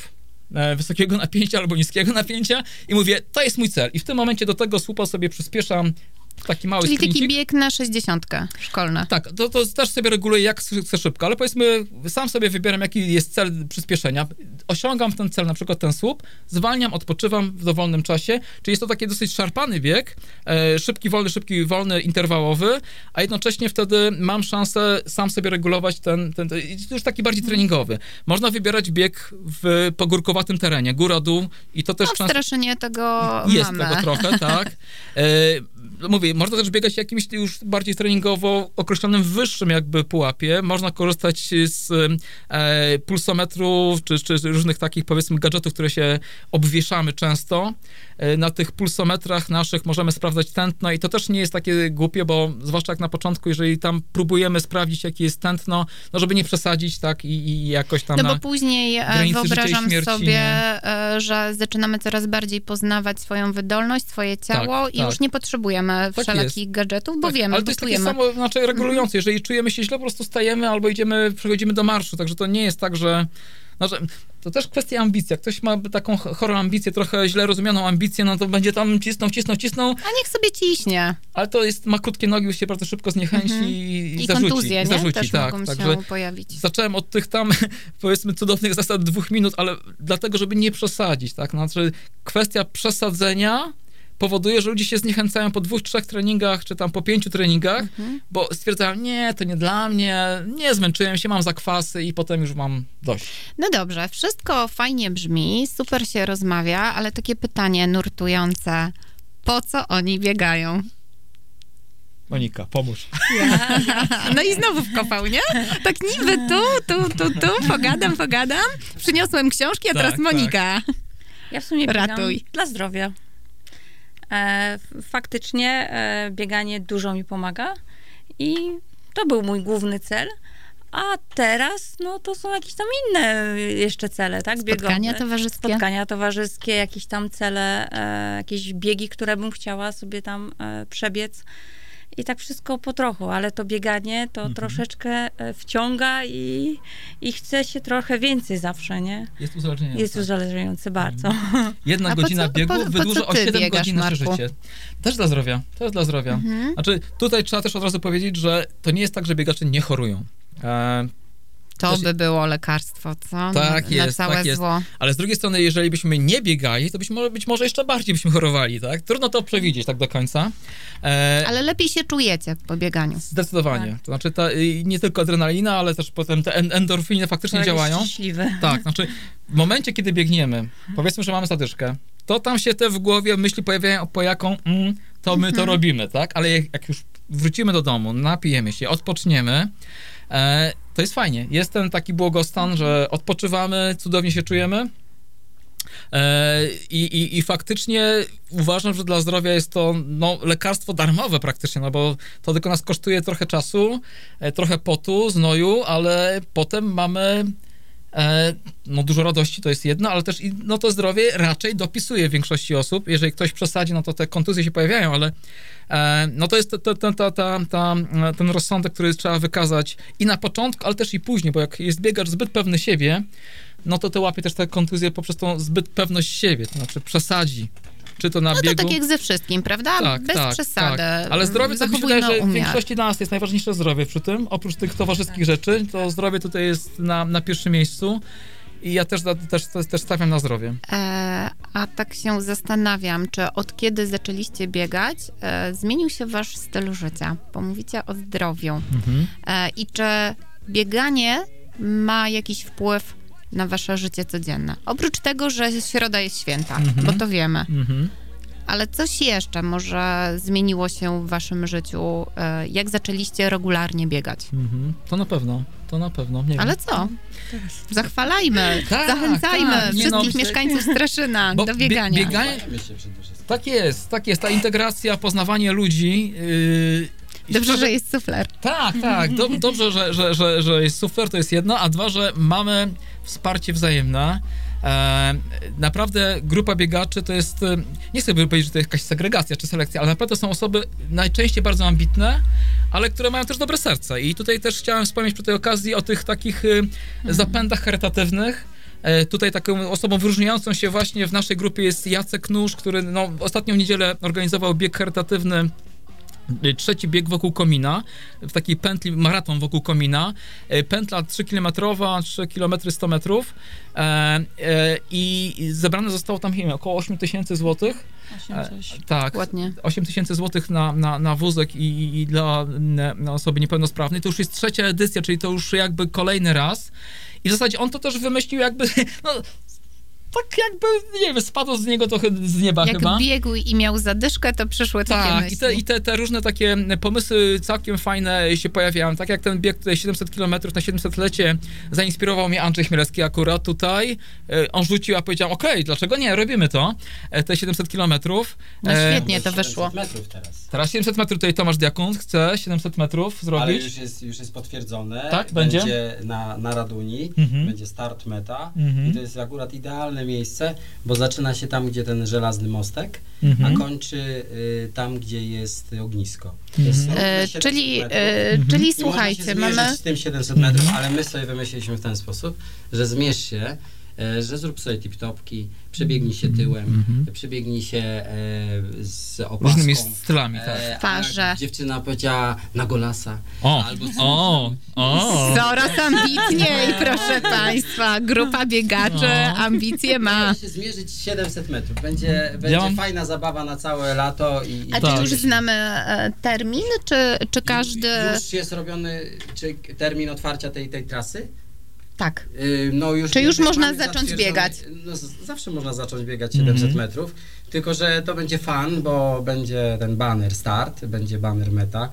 e, wysokiego napięcia albo niskiego napięcia i mówię, to jest mój cel. I w tym momencie do tego słupa sobie przyspieszam taki mały Czyli taki bieg na 60 szkolny. Tak, to, to też sobie reguluję, jak chcę szybko, ale powiedzmy, sam sobie wybieram, jaki jest cel przyspieszenia. Osiągam ten cel, na przykład ten słup, zwalniam, odpoczywam w dowolnym czasie, czyli jest to taki dosyć szarpany bieg, e, szybki, wolny, szybki, wolny, interwałowy, a jednocześnie wtedy mam szansę sam sobie regulować ten, ten, ten już taki bardziej treningowy. Można wybierać bieg w pogórkowatym terenie, góra-dół i to też No. Straszynie tego Jest mamy. tego trochę, tak. E, mówię, można też biegać jakimś już bardziej treningowo określonym wyższym jakby pułapie. Można korzystać z e, pulsometrów, czy, czy różnych takich powiedzmy gadżetów, które się obwieszamy często. E, na tych pulsometrach naszych możemy sprawdzać tętno i to też nie jest takie głupie, bo zwłaszcza jak na początku, jeżeli tam próbujemy sprawdzić, jakie jest tętno, no żeby nie przesadzić, tak, i, i jakoś tam No bo później e, wyobrażam śmierci, sobie, nie? e, że zaczynamy coraz bardziej poznawać swoją wydolność, swoje ciało Tak, i tak. już nie potrzebujemy Tak wszelakich gadżetów, bo Tak, wiemy, ale to jest takie samo, znaczy regulujące. Jeżeli czujemy się źle, po prostu stajemy albo idziemy, przechodzimy do marszu. Także to nie jest tak, że. Znaczy, to też kwestia ambicji. Jak ktoś ma taką ch- chorą ambicję, trochę źle rozumianą ambicję, no to będzie tam cisnął, cisnął, cisnął, A niech sobie ciśnie. ale to jest, ma krótkie nogi, już się bardzo szybko zniechęci i, Mhm. I zarzuci. kontuzje, nie? zarzuci, Też tak. mogą Także się pojawić. zacząłem od tych tam, powiedzmy, cudownych zasad dwóch minut, ale dlatego, żeby nie przesadzić, tak? Znaczy, kwestia przesadzenia powoduje, że ludzie się zniechęcają po dwóch, trzech treningach, czy tam po pięciu treningach, Mhm. bo stwierdzają, nie, to nie dla mnie, nie, zmęczyłem się, mam zakwasy i potem już mam dość. No dobrze, wszystko fajnie brzmi, super się rozmawia, ale takie pytanie nurtujące. Po co oni biegają? Monika, pomóż. No i znowu wkopał, nie? Tak niby tu, tu, tu, tu, pogadam, pogadam. Przyniosłem książki, a Tak, teraz tak. Monika. Ja w sumie Ratuj. dla zdrowia. E, faktycznie e, bieganie dużo mi pomaga i to był mój główny cel. A teraz, no to są jakieś tam inne jeszcze cele, tak? Spotkania Biegowe. towarzyskie. Spotkania towarzyskie, jakieś tam cele, e, jakieś biegi, które bym chciała sobie tam e, przebiec. I tak wszystko po trochu, ale to bieganie to troszeczkę e, wciąga i, i chce się trochę więcej zawsze, nie? Jest uzależnienie. Jest uzależniające bardzo. Jedna A godzina co- biegu po- co o ty 7 biegasz, godzin nasze życie. Też dla zdrowia. Też dla zdrowia. Mhm. Znaczy, tutaj trzeba też od razu powiedzieć, że to nie jest tak, że biegacze nie chorują. E, To Też- by było lekarstwo, co? Tak na, na jest, całe tak jest. zło. Ale z drugiej strony, jeżeli byśmy nie biegali, to być może, być może jeszcze bardziej byśmy chorowali, tak? Trudno to przewidzieć tak do końca. E, Ale lepiej się czujecie po bieganiu. Zdecydowanie. Tak. To znaczy ta, nie tylko adrenalina, ale też potem te en- endorfiny faktycznie Człowiek jest działają. Szczęśliwy. Tak, znaczy w momencie, kiedy biegniemy, powiedzmy, że mamy zadyszkę, to tam się te w głowie myśli pojawiają, po jaką mm, to my to robimy, tak? Ale jak, jak już wrócimy do domu, napijemy się, odpoczniemy, e, to jest fajnie. Jest ten taki błogostan, że odpoczywamy, cudownie się czujemy. E, I, i, I faktycznie uważam, że dla zdrowia jest to no, lekarstwo darmowe praktycznie, no bo to tylko nas kosztuje trochę czasu, e, trochę potu, znoju, ale potem mamy no, dużo radości, to jest jedno, ale też no, to zdrowie raczej dopisuje większości osób. Jeżeli ktoś przesadzi, no to te kontuzje się pojawiają, ale e, no to jest te- ta, ta, ta, e, ten rozsądek, który trzeba wykazać i na początku, ale też i później, bo jak jest biegacz zbyt pewny siebie, no to te łapie też te kontuzje poprzez tą zbyt pewność siebie, to znaczy przesadzi. Czy to na No to biegu. tak jak ze wszystkim, prawda? Tak, Bez tak, przesady. tak. Ale zdrowie to mi się wydaje, że w większości dla nas jest najważniejsze zdrowie przy tym. Oprócz tych towarzyskich rzeczy, to zdrowie tutaj jest na, na pierwszym miejscu. I ja też, też, też, stawiam na zdrowie. E, a tak się zastanawiam, czy od kiedy zaczęliście biegać, e, zmienił się wasz styl życia? Bo mówicie o zdrowiu. E, I czy bieganie ma jakiś wpływ na wasze życie codzienne? Oprócz tego, że środa jest święta, bo to wiemy. Mhm. Ale coś jeszcze może zmieniło się w waszym życiu, e, jak zaczęliście regularnie biegać? Mhm. To na pewno, to na pewno. Nie Ale wiem. co? Zachwalajmy, Tak, zachęcajmy tak, nie wszystkich no, mieszkańców Straszyna Bo do bie- biegania. bieganie, tak jest, tak jest. Ta integracja, poznawanie ludzi. Yy, Dobrze, szczerze- że jest sufler. Tak, tak. Dob- dobrze, że, że, że, że jest super, to jest jedno, a dwa, że mamy wsparcie wzajemne. E, naprawdę grupa biegaczy to jest, e, nie chcę powiedzieć, że to jest jakaś segregacja czy selekcja, ale naprawdę są osoby najczęściej bardzo ambitne, ale które mają też dobre serce. I tutaj też chciałem wspomnieć przy tej okazji o tych takich e, zapędach charytatywnych. Tutaj taką osobą wyróżniającą się właśnie w naszej grupie jest Jacek Nóż, który no, ostatnią niedzielę organizował bieg charytatywny trzeci bieg wokół komina, w takiej pętli, maraton wokół komina, E, pętla 3-kilometrowa, 3 km 100 metrów e, e, i zebrane zostało tam nie wiem, około 8 tysięcy złotych. E, tak, Ładnie. 8 tysięcy złotych na, na, na wózek i, i dla na osoby niepełnosprawnej. To już jest trzecia edycja, czyli to już jakby kolejny raz. I w zasadzie on to też wymyślił jakby, no, tak jakby, nie wiem, spadło z niego trochę z nieba Jak chyba. biegł i miał zadyszkę, to przyszły takie Tak, myśli. i, te, i te, te różne takie pomysły całkiem fajne się pojawiają. Tak jak ten bieg tutaj 700 km na 700-lecie zainspirował mnie Andrzej Chmielewski akurat tutaj. E, On rzucił, a powiedział, okej, dlaczego nie, robimy to, e, te 700 km. No świetnie to wyszło. metrów teraz. Teraz 700 metrów tutaj Tomasz Diakun chce 700 metrów Ale zrobić. już jest, już jest potwierdzone. Tak, będzie? na, na Raduni, Mhm. będzie start meta Mhm. i to jest akurat idealne miejsce, bo zaczyna się tam, gdzie ten żelazny mostek, Mhm. a kończy y, tam, gdzie jest ognisko. Równe E, 700 czyli, metrów. e, Mhm. czyli słuchajcie, mamy... z tym 700 metrów, ale my sobie wymyśliliśmy w ten sposób, że zmierz się, że zrób sobie tip-topki, przebiegnij się tyłem, przebiegnij się e, z opaską. Różnymi stylami, tak. E, a Twarze. Dziewczyna powiedziała na golasa. O, Albo o, o. Coraz ambitniej, proszę Państwa. Grupa biegaczy No. ambicje ma. Można się zmierzyć 700 metrów. Będzie, będzie fajna zabawa na całe lato. I, i A Tak. czy już znamy e, termin, czy, czy każdy... Już jest robiony czy termin otwarcia tej, tej trasy? Tak. Yy, No już, Czy już można zacząć biegać? No, zawsze można zacząć biegać 700 Mhm. metrów, tylko że to będzie fan, bo będzie ten banner start, będzie banner meta,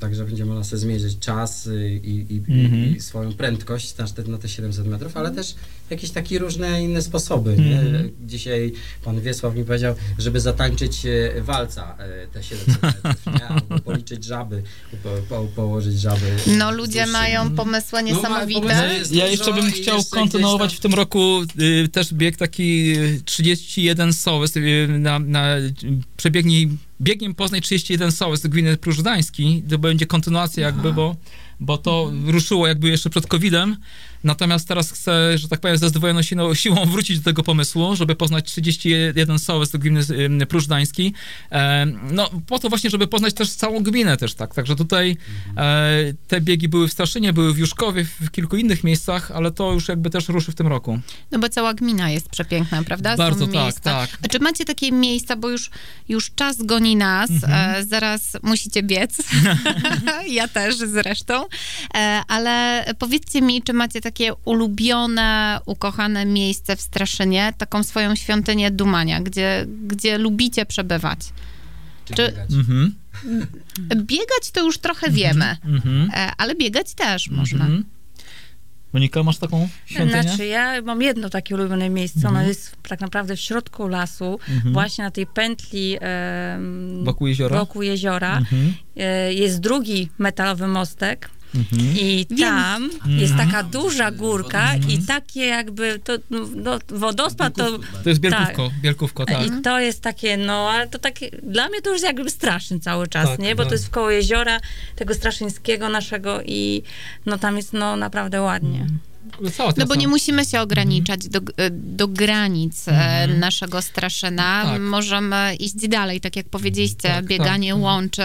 także będzie można sobie zmierzyć czas y, i, i, Mhm. i swoją prędkość na te, na te 700 metrów, ale też jakieś takie różne inne sposoby. Nie? Mhm. Dzisiaj pan Wiesław mi powiedział, żeby zatańczyć e, walca e, te 700 metrów, nie? albo policzyć żaby, po, po, położyć żaby. No ludzie wzdłuż mają pomysły No, niesamowite. pomysły jest Ja jeszcze bym chciał jeszcze kontynuować w tym roku y, też bieg taki y, 31 sołys y, na, na y, przebiegnij biegiem Poznań 31 sołys do gminy Prużdański, to będzie kontynuacja jakby, bo, bo to ruszyło jakby jeszcze przed COVID-em, natomiast teraz chcę, że tak powiem, ze zdwojoną siłą, siłą wrócić do tego pomysłu, żeby poznać 31 sołys do gminy Prużdański, e, no po to właśnie, żeby poznać też całą gminę też, tak, także tutaj e, te biegi były w Straszynie, były w Juszkowie, w kilku innych miejscach, ale to już jakby też ruszy w tym roku. No bo cała gmina jest przepiękna, prawda? Są Bardzo tak, miejsca. tak. A czy macie takie miejsca, bo już, już czas goni nas, Mhm. e, zaraz musicie biec, ja też zresztą, e, ale powiedzcie mi, czy macie takie ulubione, ukochane miejsce w Straszynie, taką swoją świątynię Dumania, gdzie, gdzie lubicie przebywać? Czy Czy- biegać? Mhm. Biegać to już trochę wiemy, Mhm. e, ale biegać też można. Mhm. Monika, masz taką świątynię? Znaczy, ja mam jedno takie ulubione miejsce. Mhm. Ono jest tak naprawdę w środku lasu, właśnie na tej pętli em, Wokół jeziora? wokół jeziora. Mhm. E, Jest drugi metalowy mostek. Mhm. I Wiem. tam jest taka duża górka i takie jakby to, no, no, wodospad to... To jest Bielkówko, Bielkówko, tak. I to jest takie, no, ale to takie, dla mnie to już jest jakby straszny cały czas, Tak, nie? Bo tak. to jest koło jeziora tego straszyńskiego naszego i no tam jest, no, naprawdę ładnie. Cała No bo trasa. nie musimy się ograniczać do, do granic e, naszego Straszyna. Tak. Możemy iść dalej, tak jak powiedzieliście, Tak, bieganie tak, tak. łączy,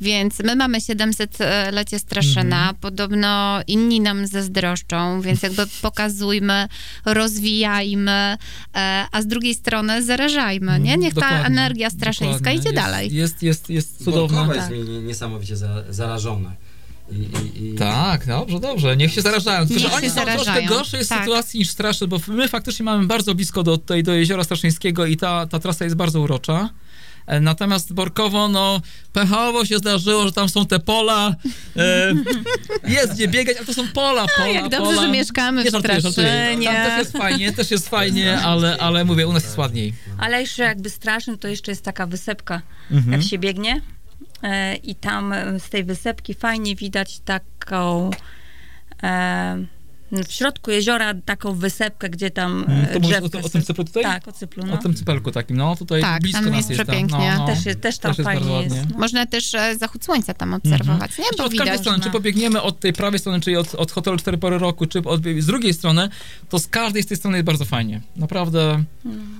więc my mamy 700-lecie Straszyna, podobno inni nam zazdroszczą, więc jakby pokazujmy, rozwijajmy, e, a z drugiej strony zarażajmy, nie? Niech ta Dokładnie, energia straszyńska dokładnie. idzie jest, dalej. Jest, jest, jest cudowna. Borkowa Tak. jest mi niesamowicie za, zarażone. I, i, i... Tak, dobrze, dobrze. Niech się zarażają. Tylko, Niech że oni się są troszkę zarażają. gorszej Tak. sytuacji niż Straszy, bo my faktycznie mamy bardzo blisko do, tutaj, do Jeziora Straszyńskiego i ta, ta trasa jest bardzo urocza. E, Natomiast Borkowo, no, pechowo się zdarzyło, że tam są te pola. E, jest gdzie biegać, ale to są pola, pola, jak dobrze, pola. że mieszkamy Nie w żartuję, żartuję. Straszynie. Tam też jest fajnie, też jest fajnie, ale, ale mówię, u nas jest ładniej. Ale jeszcze jakby straszny, to jeszcze jest taka wysepka, Mhm. jak się biegnie i tam e, z tej wysepki fajnie widać taką e, w środku jeziora taką wysepkę, gdzie tam Mm, e, to mówisz drzewko o, o jest- tym cyplu tutaj? Tak, o cyplu, no. O tym cypelku takim, no tutaj Tak, blisko tam nas jest jest. przepięknie. Tam, no, no. Też, jest- też tam Też jest fajnie bardzo jest. ładnie. No. Można też e, zachód słońca tam obserwować, nie? Znaczy Bo od każdej widać. strony, czy można. pobiegniemy od tej prawej strony, czyli od, od hotelu 4 pory roku, czy od, z drugiej strony, to z każdej z tej strony jest bardzo fajnie. Naprawdę,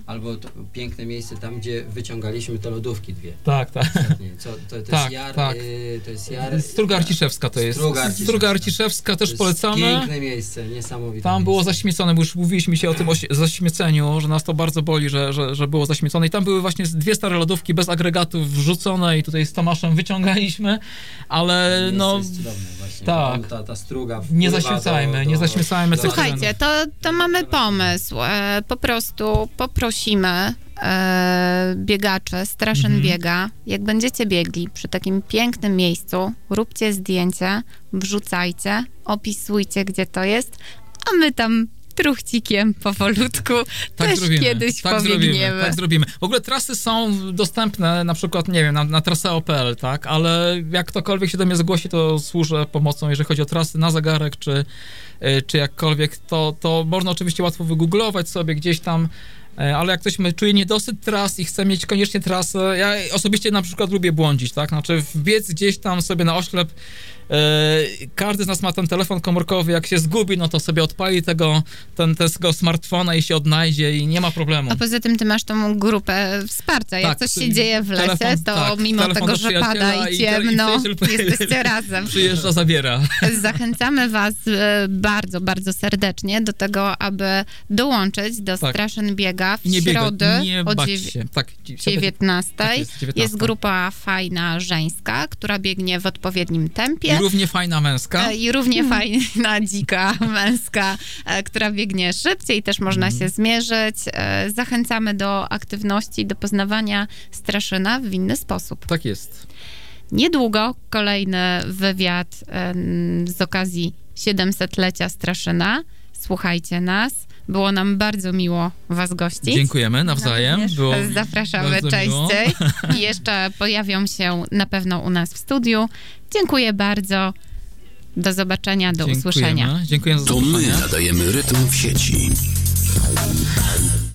Albo to piękne miejsce tam, gdzie wyciągaliśmy te lodówki dwie. tak, tak. Nie, co, to, to Tak, jest jar, tak. y, to jest jar... Struga Arciszewska to jest. Struga Arciszewska. Struga Arciszewska to też jest polecamy. Piękne miejsce, niesamowite Tam było miejsce. zaśmiecone, bo już mówiliśmy się o tym zaśmieceniu, że nas to bardzo boli, że, że, że było zaśmiecone. I tam były właśnie dwie stare lodówki bez agregatów wrzucone i tutaj z Tomaszem wyciągaliśmy, ale Miejsce no jest cudowne właśnie. tak. Ta, ta struga Nie zaśmiecajmy, do, nie zaśmiecajmy Słuchajcie, to, to mamy pomysł. E, po prostu poprosimy e, biegaczy, Straszyn Mhm. biega. Jak będziecie biegli przy takim pięknym miejscu, róbcie zdjęcie, wrzucajcie, opisujcie, gdzie to jest, a my tam truchcikiem powolutku Tak też zrobimy. kiedyś tak pobiegniemy. Zrobimy, tak zrobimy. W ogóle trasy są dostępne na przykład, nie wiem, na, na traseo.pl, tak? Ale jak ktokolwiek się do mnie zgłosi, to służę pomocą, jeżeli chodzi o trasy na zegarek, czy, y, czy jakkolwiek, to, to można oczywiście łatwo wygooglować sobie gdzieś tam, ale jak ktoś czuje niedosyt tras i chce mieć koniecznie trasę, ja osobiście na przykład lubię błądzić, tak? Znaczy wbiec gdzieś tam sobie na oślep, każdy z nas ma ten telefon komórkowy, jak się zgubi, no to sobie odpali tego, ten, tego smartfona i się odnajdzie i nie ma problemu. A poza tym ty masz tą grupę wsparcia. Jak Tak, coś się ty- dzieje w lesie, telefon- to tak, mimo tego, że pada i i i ciemno, przyjaciel- jesteście razem. Przyjeżdża, zabiera. Zachęcamy Was e, bardzo, bardzo serdecznie do tego, aby dołączyć do Tak. Straszyn Biega w I nie środę o się. Tak, dzi- 19. Tak jest, 19. Jest grupa fajna żeńska, która biegnie w odpowiednim I równie fajna męska. E, I równie fajna, dzika, męska, e, która biegnie szybciej, też można Mhm. się zmierzyć. E, Zachęcamy do aktywności, do poznawania Straszyna w inny sposób. Tak jest. Niedługo kolejny wywiad z okazji 700-lecia Straszyna. Słuchajcie nas. Było nam bardzo miło Was gościć. Dziękujemy nawzajem. również. Było Zapraszamy bardzo miło. częściej i jeszcze pojawią się na pewno u nas w studiu. Dziękuję bardzo. Do zobaczenia, do Dziękujemy. usłyszenia. Dziękuję za To my zaproszenie. nadajemy rytm w sieci.